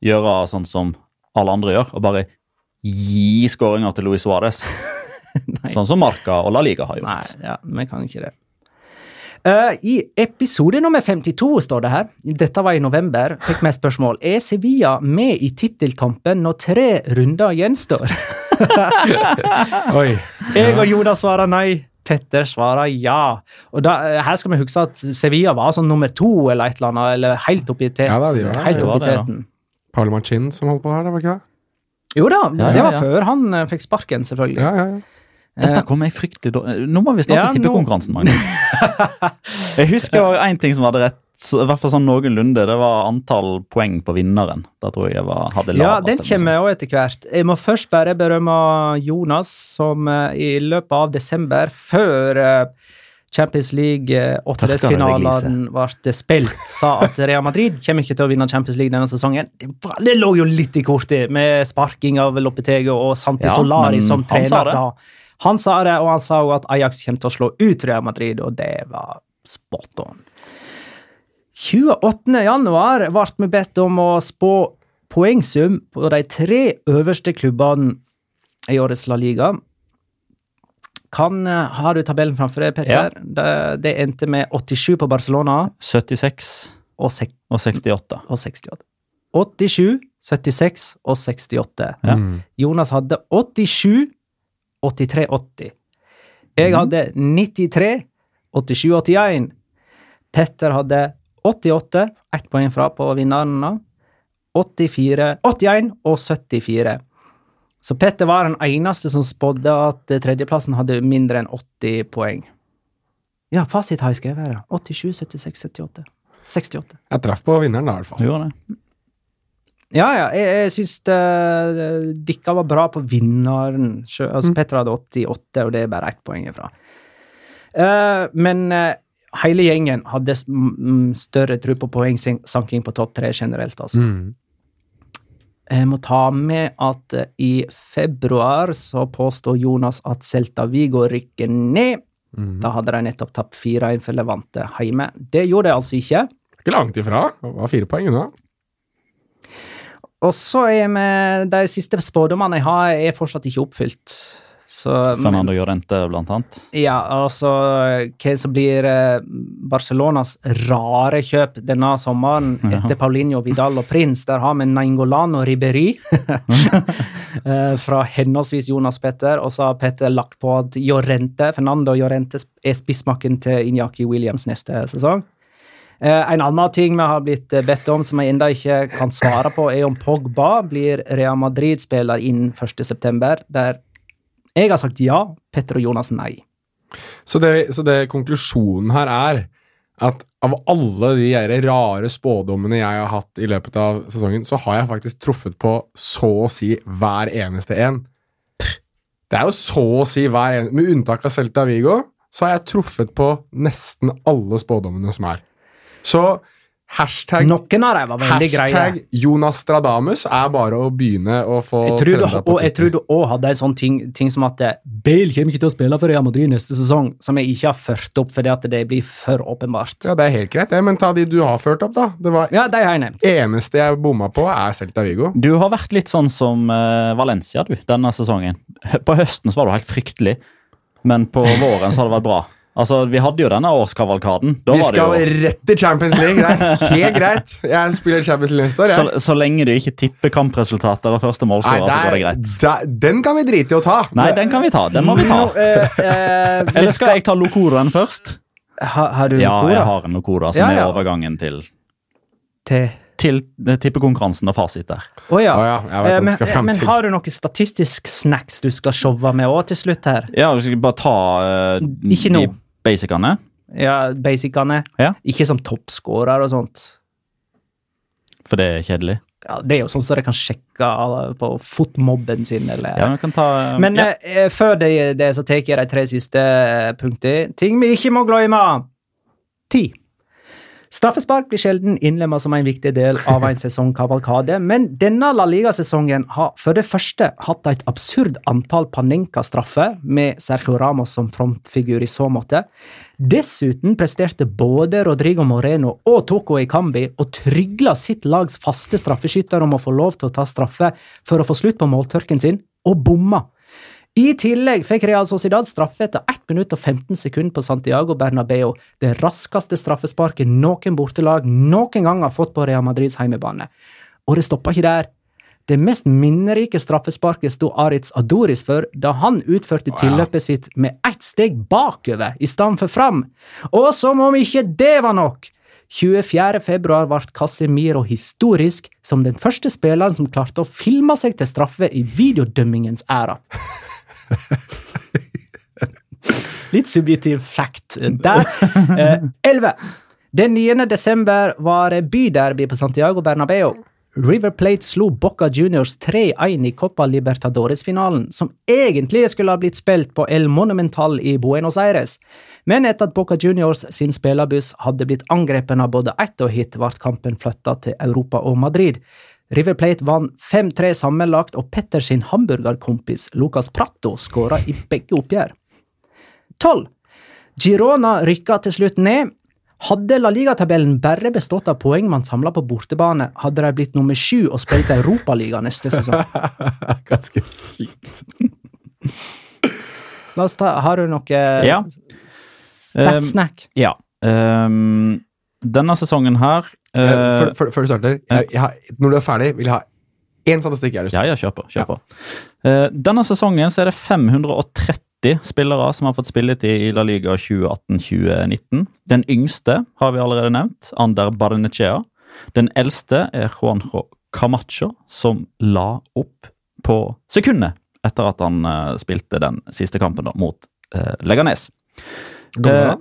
Speaker 3: gjøre sånn som alle andre gjør, og bare gi skåringer til Luis Suárez. sånn som Marca og La Liga har gjort. Nei,
Speaker 1: ja, vi kan ikke det. Uh, I episode nummer 52 står det her, dette var i november, fikk vi spørsmål Er Sevilla med i tittelkampen når tre runder gjenstår. Oi. Jeg og Jonas svarer nei. Petter svarer ja. Og da, eh, her skal vi huske at Sevilla var sånn nummer to eller et eller annet, eller helt oppi teten. Ja, da, de var, helt oppi teten.
Speaker 2: Ja. Paolo Manchin som holdt på her, det var ikke det?
Speaker 1: Jo da, ja, det var før han eh, fikk sparken, selvfølgelig. Ja, ja, ja.
Speaker 3: Dette kom jeg fryktelig dårlig Nå må vi starte ja, tippekonkurransen, Magnus. jeg husker én ting som hadde rett i hvert fall sånn noenlunde. Det var antall poeng på vinneren. Da tror jeg var,
Speaker 1: hadde lavest. Ja, den kommer òg etter hvert. Jeg må først bare berømme Jonas, som eh, i løpet av desember, før eh, Champions League-åttedelsfinalen eh, ble spilt, sa at Real Madrid kommer ikke til å vinne Champions League denne sesongen. Det, lå jo litt i kortet, med sparking av Loppetego og Santi ja, Solari som trener. Han sa, han sa det, og han sa òg at Ajax kommer til å slå ut Real Madrid, og det var spot on. 28. januar ble vi bedt om å spå poengsum på de tre øverste klubbene i årets La Liga. Kan, eh, har du tabellen framfor deg, Petter? Ja. Det, det, endte med 87 på Barcelona.
Speaker 3: 76
Speaker 1: og, sek, og 68. Og 68. 87, 76 og 68. Ja. Mm. Jonas hadde 87, 83, 80. Jeg mm. hadde 93, 87, 81. Petter hadde 88, ett poeng fra på vinnerne. 84, 81 og 74. Så Petter var den eneste som spådde at tredjeplassen hadde mindre enn 80 poeng. Ja, fasit har jeg skrevet her. 87, 76, 78. 68.
Speaker 2: Jeg traff på vinneren da, i hvert fall. Gjorde
Speaker 1: det. Ja, ja. Jeg, jeg syns eh, dere var bra på vinneren. Altså, mm. Petter hadde 88, og det er bare ett poeng ifra. Uh, men uh, hele gjengen hadde større tro på poengsanking på topp tre generelt, altså. Mm. Jeg må ta med at eh, i februar så påstod Jonas at Celta Vigo rykker ned. Mm. Da hadde de nettopp tapt 4-1 for Levante hjemme. Det gjorde de altså ikke.
Speaker 2: Ikke langt ifra. Det var fire poeng unna.
Speaker 1: Og så er vi De siste spådommene jeg har, er fortsatt ikke oppfylt.
Speaker 3: Fernando Llorente, blant annet.
Speaker 1: Ja, altså hva som blir eh, Barcelonas rare kjøp denne sommeren etter Paulinho, Vidal og Prins. Der har vi Naingolan og Ribery eh, fra henholdsvis Jonas Petter, og så har Petter lagt på at Llorente, Fernando Llorente er spissmakken til Inyaki Williams neste sesong. Eh, en annen ting vi har blitt bedt om, som jeg ennå ikke kan svare på, er om Pogba blir Real Madrid-spiller innen 1.9. Der jeg har sagt ja, Petter og Jonas nei.
Speaker 2: Så det, så det konklusjonen her er at av alle de rare spådommene jeg har hatt i løpet av sesongen, så har jeg faktisk truffet på så å si hver eneste en. Det er jo så å si hver eneste Med unntak av Celta Vigo, så har jeg truffet på nesten alle spådommene som er. Så Hashtag, hashtag Jonas Stradamus er bare å begynne
Speaker 1: å få jeg tror, du, og jeg tror du òg hadde en sånn ting, ting, som at eh, Bale kommer ikke til å spille for Real Madrid neste sesong, som jeg ikke har ført opp fordi at det blir for åpenbart.
Speaker 2: Ja, Det er helt greit, det, men ta de du har ført opp, da. Det var
Speaker 1: ja,
Speaker 2: de
Speaker 1: har jeg nevnt.
Speaker 2: eneste jeg bomma på, er Celta Vigo.
Speaker 3: Du har vært litt sånn som eh, Valencia du, denne sesongen. På høsten så var du helt fryktelig, men på våren så har det vært bra. Altså, Vi hadde jo denne årskavalkaden.
Speaker 2: Da vi skal jo... rett til Champions League! Det er helt greit. Jeg spiller Champions League neste år. Så,
Speaker 3: så, lenge du ikke tipper kampresultater og første målskårer, så går det greit.
Speaker 2: Der, den kan vi drite i å ta.
Speaker 3: Nei, den kan vi ta. Den må vi ta. eh, eh, Eller skal jeg ta Locoraen først?
Speaker 1: Ha, har du
Speaker 3: Locora? Ja, jeg har en Locora som ja, ja. er overgangen til
Speaker 1: Til
Speaker 3: til eh, tippekonkurransen og fasit der.
Speaker 1: Oh, ja. Oh, ja. Eh, men, eh, men, har du noe statistisk snacks du skal showe med òg til slutt her?
Speaker 3: Ja,
Speaker 1: du
Speaker 3: skal bare ta uh, Ikke nå. De Basicene?
Speaker 1: Ja, basicene. Ja. Ikke som toppscorer og sånt.
Speaker 3: For det er kjedelig?
Speaker 1: Ja, det er jo sånn som så de kan sjekke på fotmobben sin, eller
Speaker 3: ja, kan ta,
Speaker 1: um, men
Speaker 3: ja.
Speaker 1: eh, før det, det så tar jeg de tre siste eh, punktene. Ting vi ikke må glemme. Ti. Straffespark blir sjelden innlemmet som en viktig del av en sesongkavalkade, men denne La Liga-sesongen har for det første hatt et absurd antall Panenka-straffer, med Sergio Ramos som frontfigur i så måte. Dessuten presterte både Rodrigo Moreno og Toko Ikambi å trygle sitt lags faste straffeskytter om å få lov til å ta straffe for å få slutt på måltørken sin, og bomma. I tillegg fikk Real Sociedad straffe etter 1 minutt og 15 sekunder på Santiago Bernabeu. Det raskeste straffesparket noen bortelag noen gang har fått på Real Madrids heimebane. Og det stoppa ikke der. Det mest minnerike straffesparket sto Aritz Adoris for da han utførte tilløpet sitt med ett steg bakover i stedet for fram. Og som om ikke det var nok! 24. februar ble Casemiro historisk som den første spilleren som klarte å filme seg til straffe i videodømmingens æra. Litt subjektiv fact der. Eh, elleve. Eh, Den 9. desember var byderby på Santiago Bernabeu. River Plate slo Boca Juniors 3-1 i Copa Libertadores-finalen, som egentlig skulle ha blitt spilt på El Monumental i Buenos Aires. Men etter at Boca Juniors sin spillerbuss hadde blitt angrepet av både ett og hit, ble kampen flytta til Europa og Madrid. River Plate vant 5-3 sammenlagt, og Petters sin hamburgerkompis Lucas Prato skåra i begge oppgjør. 12. Girona rykka til slutt ned. Hadde La Liga-tabellen bare bestått av poeng man samla på bortebane, hadde de blitt nummer sju og spilt Europaliga neste sesong.
Speaker 2: Ganske sykt.
Speaker 1: La oss ta Har du noe
Speaker 3: ja.
Speaker 1: snack?
Speaker 3: Um, ja. Um, denne sesongen her
Speaker 2: Uh, før, du starter, jeg, jeg har, når du er ferdig, vil jeg ha én statistikk jeg har
Speaker 3: lyst til. Ja, ja, kjør på. Kjør på. Uh, denne sesongen så er det 530 spillere som har fått spilletid i La Liga 2018-2019. Den yngste har vi allerede nevnt, Ander Barnechea Den eldste er Juanjo Camacho, som la opp på sekundet etter at han uh, spilte den siste kampen da, mot Leganes.
Speaker 2: Gammel,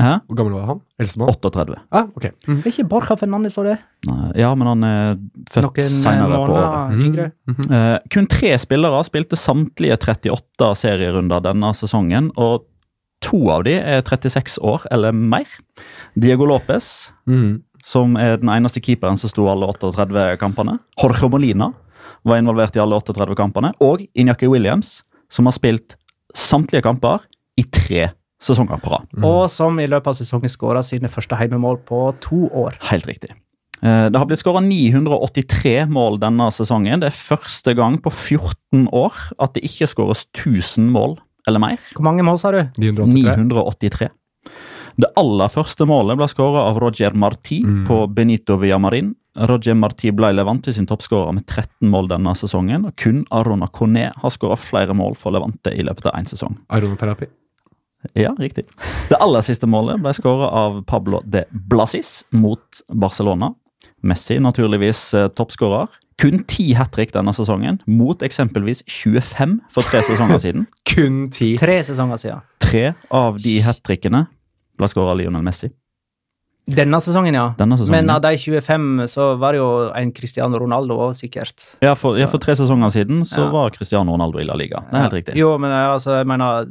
Speaker 2: Hæ?
Speaker 1: Hvor
Speaker 2: gammel var han?
Speaker 3: Eldstemann? 38.
Speaker 2: Ah, ok. Mm.
Speaker 1: Er ikke Borja Fernandez òg det?
Speaker 3: Nei, ja, men han
Speaker 1: er
Speaker 3: født eh, seinere på året. Yngre. Mm -hmm. uh, kun tre spillere spilte samtlige 38 serierunder denne sesongen. og To av de er 36 år eller mer. Diego Lopez, mm. som er den eneste keeperen som sto alle 38 kampene. Jorge Molina var involvert i alle 38 kampene. Og Inyaki Williams, som har spilt samtlige kamper i tre kamper sesonger på rad.
Speaker 1: Mm. Og som i løpet av sesongen skåra sine første heimemål på to år.
Speaker 3: Helt riktig. Eh, det har blitt skåra 983 mål denne sesongen. Det er første gang på 14 år at det ikke skåres 1000 mål eller mer.
Speaker 1: Hvor mange mål,
Speaker 3: sa du? 983. 983. Det aller første målet ble skåra av Roger Marti mm. på Benito Villamarin. Roger Marti ble Levante sin toppskårer med 13 mål denne sesongen. og Kun Arona Coné har skåra flere mål for Levante i løpet av én sesong.
Speaker 2: Aronaterapi.
Speaker 3: Ja, riktig. Det aller siste målet ble skåra av Pablo de Blasis mot Barcelona. Messi naturligvis eh, toppskårer. Kun ti hat trick denne sesongen, mot eksempelvis 25 for tre sesonger siden.
Speaker 2: Kun ti?
Speaker 1: Tre sesonger siden.
Speaker 3: Tre av de hat trickene ble skåra av Lionel Messi.
Speaker 1: Denne sesongen, ja. Denne sesongen. Men av de 25 så var det jo en Cristiano Ronaldo òg, sikkert.
Speaker 3: Ja for, ja for, tre sesonger siden så ja. var Cristiano Ronaldo i La Liga. Det er helt riktig.
Speaker 1: Jo, men eh, altså, jeg mener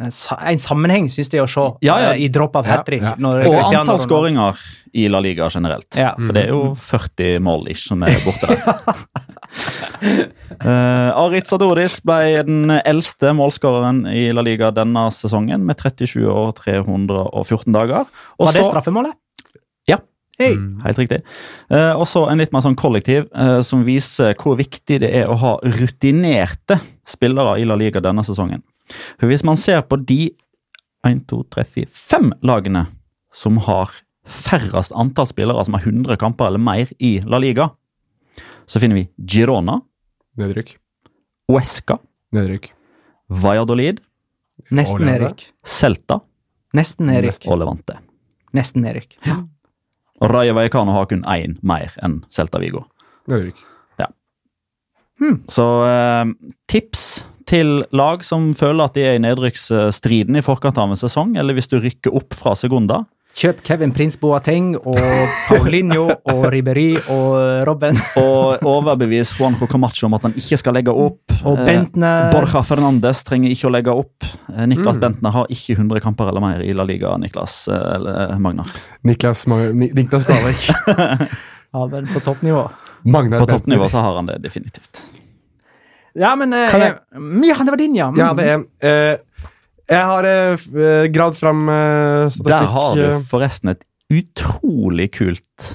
Speaker 1: Eh, en sammenheng, syns de, å se ja, ja. Eh, i drop av hat trick. Ja,
Speaker 3: og antall skåringer i La Liga generelt. For det er jo 40 mhm. mål ish som er borte der. uh, eh, Arit Sadoris ble den eldste målskåreren i La Liga denne sesongen med 37 år 314 dager.
Speaker 1: Og Var det straffemålet?
Speaker 3: Ja. Hey. Mm, helt riktig. Uh, og så en litt mer sånn kollektiv uh, som viser hvor viktig det er å ha rutinerte spillere i La Liga denne sesongen. For hvis man ser på de 1, 2, 3, 4, 5 lagene som har færrest antall spillere som har 100 kamper eller mer i La Liga, så finner vi Girona. Nedrykk. Uesca. Nedrykk. Valladolid.
Speaker 1: Nesten Erik
Speaker 3: Celta.
Speaker 1: Nesten nedrykk.
Speaker 3: Og Levante. Nesten
Speaker 1: nedrykk. Ja.
Speaker 3: Og Raja Vallecano har kun én mer enn Celta Vigo.
Speaker 2: Nedrykk. Ja.
Speaker 3: Hmm. Så eh, tips til lag som føler at de er i nedrykksstriden i forkant av en sesong, eller hvis du rykker opp fra sekunder.
Speaker 1: Kjøp Kevin Prins Boateng og Paulinho og Ribery og Robben.
Speaker 3: og overbevis Juanjo Camacho om at han ikke skal legge opp.
Speaker 1: Og eh, Bentner.
Speaker 3: Borja Fernandes trenger ikke å legge opp. Eh, Niklas mm. Bentner har ikke 100 kamper eller mer i La Liga, Niklas eh, eller Magnar.
Speaker 2: Niklas, Mag Niklas Kvalvik. ja,
Speaker 1: vel på toppnivå.
Speaker 3: Magnar på toppnivå så har han det definitivt.
Speaker 1: Ja, men eh, jeg... Ja,
Speaker 2: det
Speaker 1: var din,
Speaker 2: ja. Mm. Ja, det er eh, Jeg har eh, gravd fram eh, statistikk. Der
Speaker 3: har du eh, forresten et utrolig kult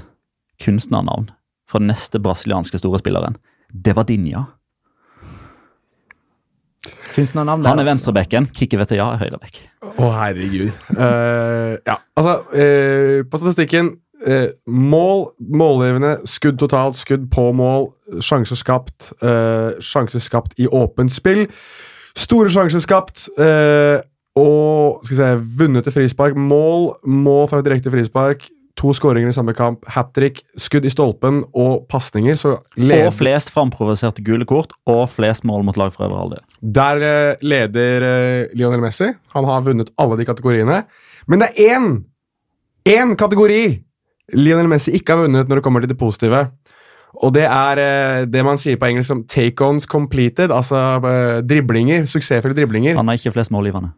Speaker 3: kunstnernavn fra den neste brasilianske store spilleren. Det var Devadinha. Kunstnernavn Han er altså. venstrebekken, Kikki Veteja er høyrebekk.
Speaker 2: Å, oh, herregud. uh, ja, altså uh, På statistikken eh, mål, målgivende, skudd totalt, skudd på mål, sjanser skapt. Eh, sjanser skapt i åpent spill. Store sjanser skapt. Eh, og skal si, vunnet til frispark. Mål, mål fra direkte frispark. To skåringer i samme kamp, hat trick, skudd i stolpen og pasninger.
Speaker 3: Og flest framprovoserte gule kort og flest mål mot lag for øvre
Speaker 2: halvdel. Der eh, leder eh, Lionel Messi. Han har vunnet alle de kategoriene. Men det er én én kategori Lionel Messi ikke har vunnet når det kommer til det positive. Og det er eh, det man sier på engelsk som take-ons completed, altså eh, driblinger. Suksessfulle driblinger.
Speaker 3: Han har ikke flest målgivende.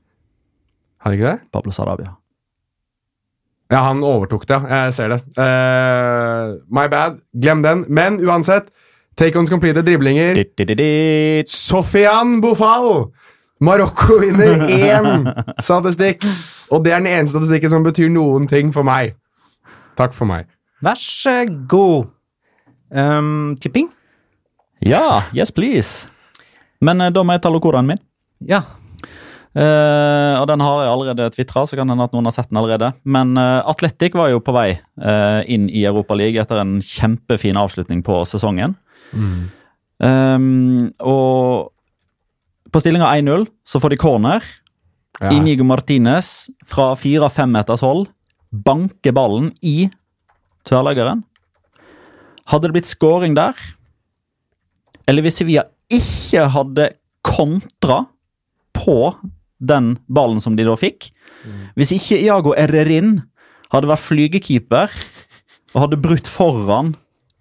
Speaker 2: Har ikke det? Pablo
Speaker 3: Sarabia.
Speaker 2: Ja, han overtok det, ja. Jeg ser det. Eh, my bad. Glem den. Men uansett, take-ons completed driblinger. Sofian Bofal! Marokko vinner én statistikk! Og det er den eneste statistikken som betyr noen ting for meg. Takk for meg.
Speaker 1: Vær så god. Um, tipping?
Speaker 3: Ja, yes please. Men eh, da må jeg ta lokoren min.
Speaker 1: Ja.
Speaker 3: Uh, og den har jeg allerede tvitra, så kan hende at noen har sett den allerede. Men uh, eh, Atletic var jo på vei uh, inn i Europaligaen etter en kjempefin avslutning på sesongen. Mm. Um, og på stillinga 1-0 så får de corner. Ja. Inigo Martinez fra 4-5 meters hold banke ballen i tverrleggeren. Hadde det blitt scoring der, eller hvis Sevilla ikke hadde kontra på den ballen som de da fikk Hvis ikke Iago Ererin hadde vært flygekeeper og hadde brutt foran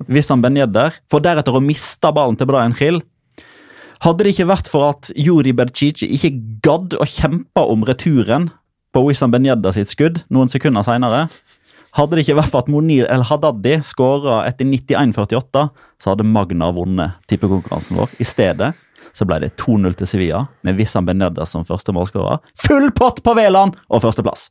Speaker 3: hvis han Yedder, for deretter å miste ballen til Brian Hill hadde det ikke vært for at Juri Bercici ikke gadd å kjempe om returen på Wissam Benyedda sitt skudd noen sekunder seinere. Hadde det ikke vært for at Monir El Hadaddi skåra etter 91,48, så hadde Magna vunnet tippekonkurransen vår. I stedet så ble det 2-0 til Sevilla, med Wissam Benyedda som første målskårer. Full pott på Veland og førsteplass!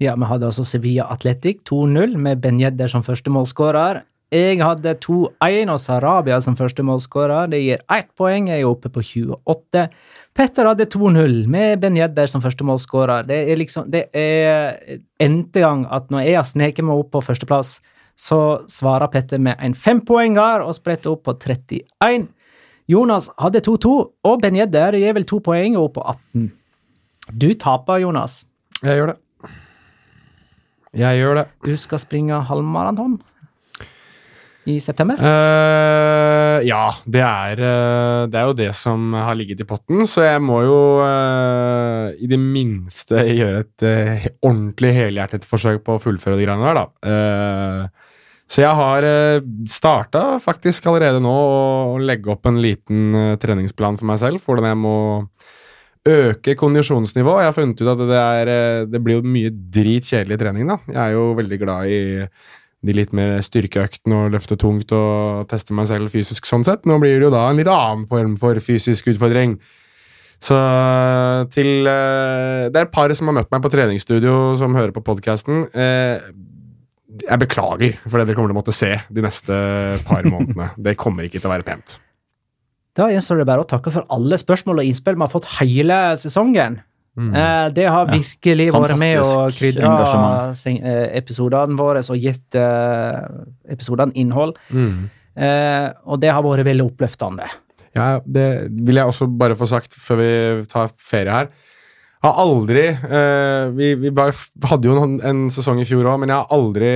Speaker 1: Ja, vi hadde altså Sevilla Athletic 2-0, med Benjedder som første målskårer. Jeg hadde 2-1 og Sarabia som første målskårer. Det gir ett poeng. Jeg er oppe på 28. Petter hadde 2-0 med Ben Jedder som førstemålsskårer. Det er liksom Det er endte gang at når jeg har sneket meg opp på førsteplass, så svarer Petter med en fempoenger og spretter opp på 31. Jonas hadde 2-2, og Ben Jedder gir vel to poeng og opp på 18. Du taper, Jonas.
Speaker 2: Jeg gjør det. Jeg gjør det.
Speaker 1: Du skal springe halvmaraton? i september?
Speaker 2: Uh, ja, det er, eh, det er, jo det som har ligget i potten. Så jeg må jo uh, i det minste gjøre et uh, ordentlig helhjertet forsøk på å fullføre de greiene der, da. så jeg har uh, starta faktisk allerede nå å legge opp en liten treningsplan for meg selv, hvordan jeg må øke kondisjonsnivået. Jeg har funnet ut at det, er, det blir jo mye dritkjedelig trening, da. Jeg er jo veldig glad i de litt mer styrkeøktene og løfte tungt og teste meg selv fysisk sånn sett. Nå blir det jo da en litt annen form for fysisk utfordring. Så til eh, Det er et par som har møtt meg på treningsstudio, som hører på podkasten. Eh, jeg beklager for det dere kommer til å måtte se de neste par månedene. Det kommer ikke til å være pent.
Speaker 1: Da gjenstår det bare å takke for alle spørsmål og innspill vi har fått hele sesongen. Mm. Eh, det har virkelig ja. vært med og krydra eh, episodene våre og gitt eh, episodene innhold. Mm. Eh, og det har vært veldig oppløftende.
Speaker 2: Ja, det vil jeg også bare få sagt før vi tar ferie her. Jeg har aldri eh, vi, vi hadde jo en, en sesong i fjor òg, men jeg har aldri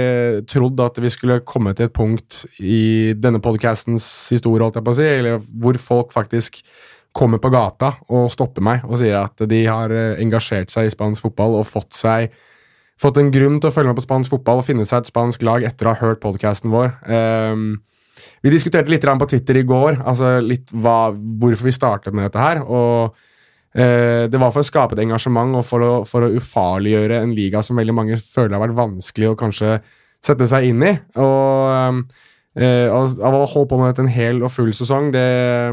Speaker 2: trodd at vi skulle komme til et punkt i denne podkastens historie, holdt jeg på å si, eller hvor folk faktisk kommer på gata og stopper meg og sier at de har eh, engasjert seg i spansk fotball og fått, seg, fått en grunn til å følge med på spansk fotball og finne seg et spansk lag etter å ha hørt podkasten vår. Um, vi diskuterte litt på Twitter i går altså litt hva, hvorfor vi startet med dette her. og eh, Det var for å skape et engasjement og for å, for å ufarliggjøre en liga som veldig mange føler har vært vanskelig å kanskje sette seg inn i. og ehm, Eh, av å holde på med dette en hel og full sesong, det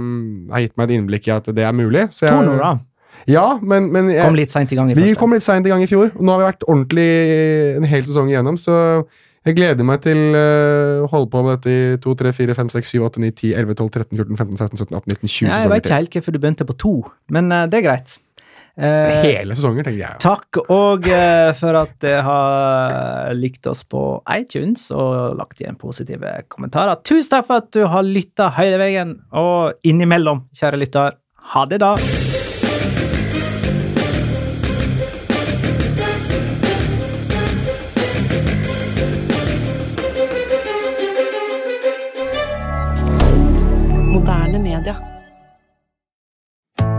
Speaker 2: um, har gitt meg et innblikk i at det er mulig.
Speaker 1: Så jeg, Torno, da.
Speaker 2: Ja, men, men
Speaker 3: jeg, kom litt
Speaker 2: seint i gang i Vi kom litt seint i gang i fjor. Nå har vi vært ordentlig en hel sesong igjennom, så jeg gleder meg til eh, å uh, holde på med dette i 2, 3, 4, 5, 6, 7, 8, 9, 10, 11, 12, 13, 14, 15, 16, 17, 18, 19, 20 ja,
Speaker 1: Jeg vet ikke helt hvorfor du begynte på to, men uh, det er greit.
Speaker 2: Eh, Hele sesonger, tenker jeg.
Speaker 1: Takk òg eh, for at dere har likt oss på iTunes og lagt igjen positive kommentarer. Tusen takk for at du har lytta hele veien, og innimellom, kjære lytter, ha det, da!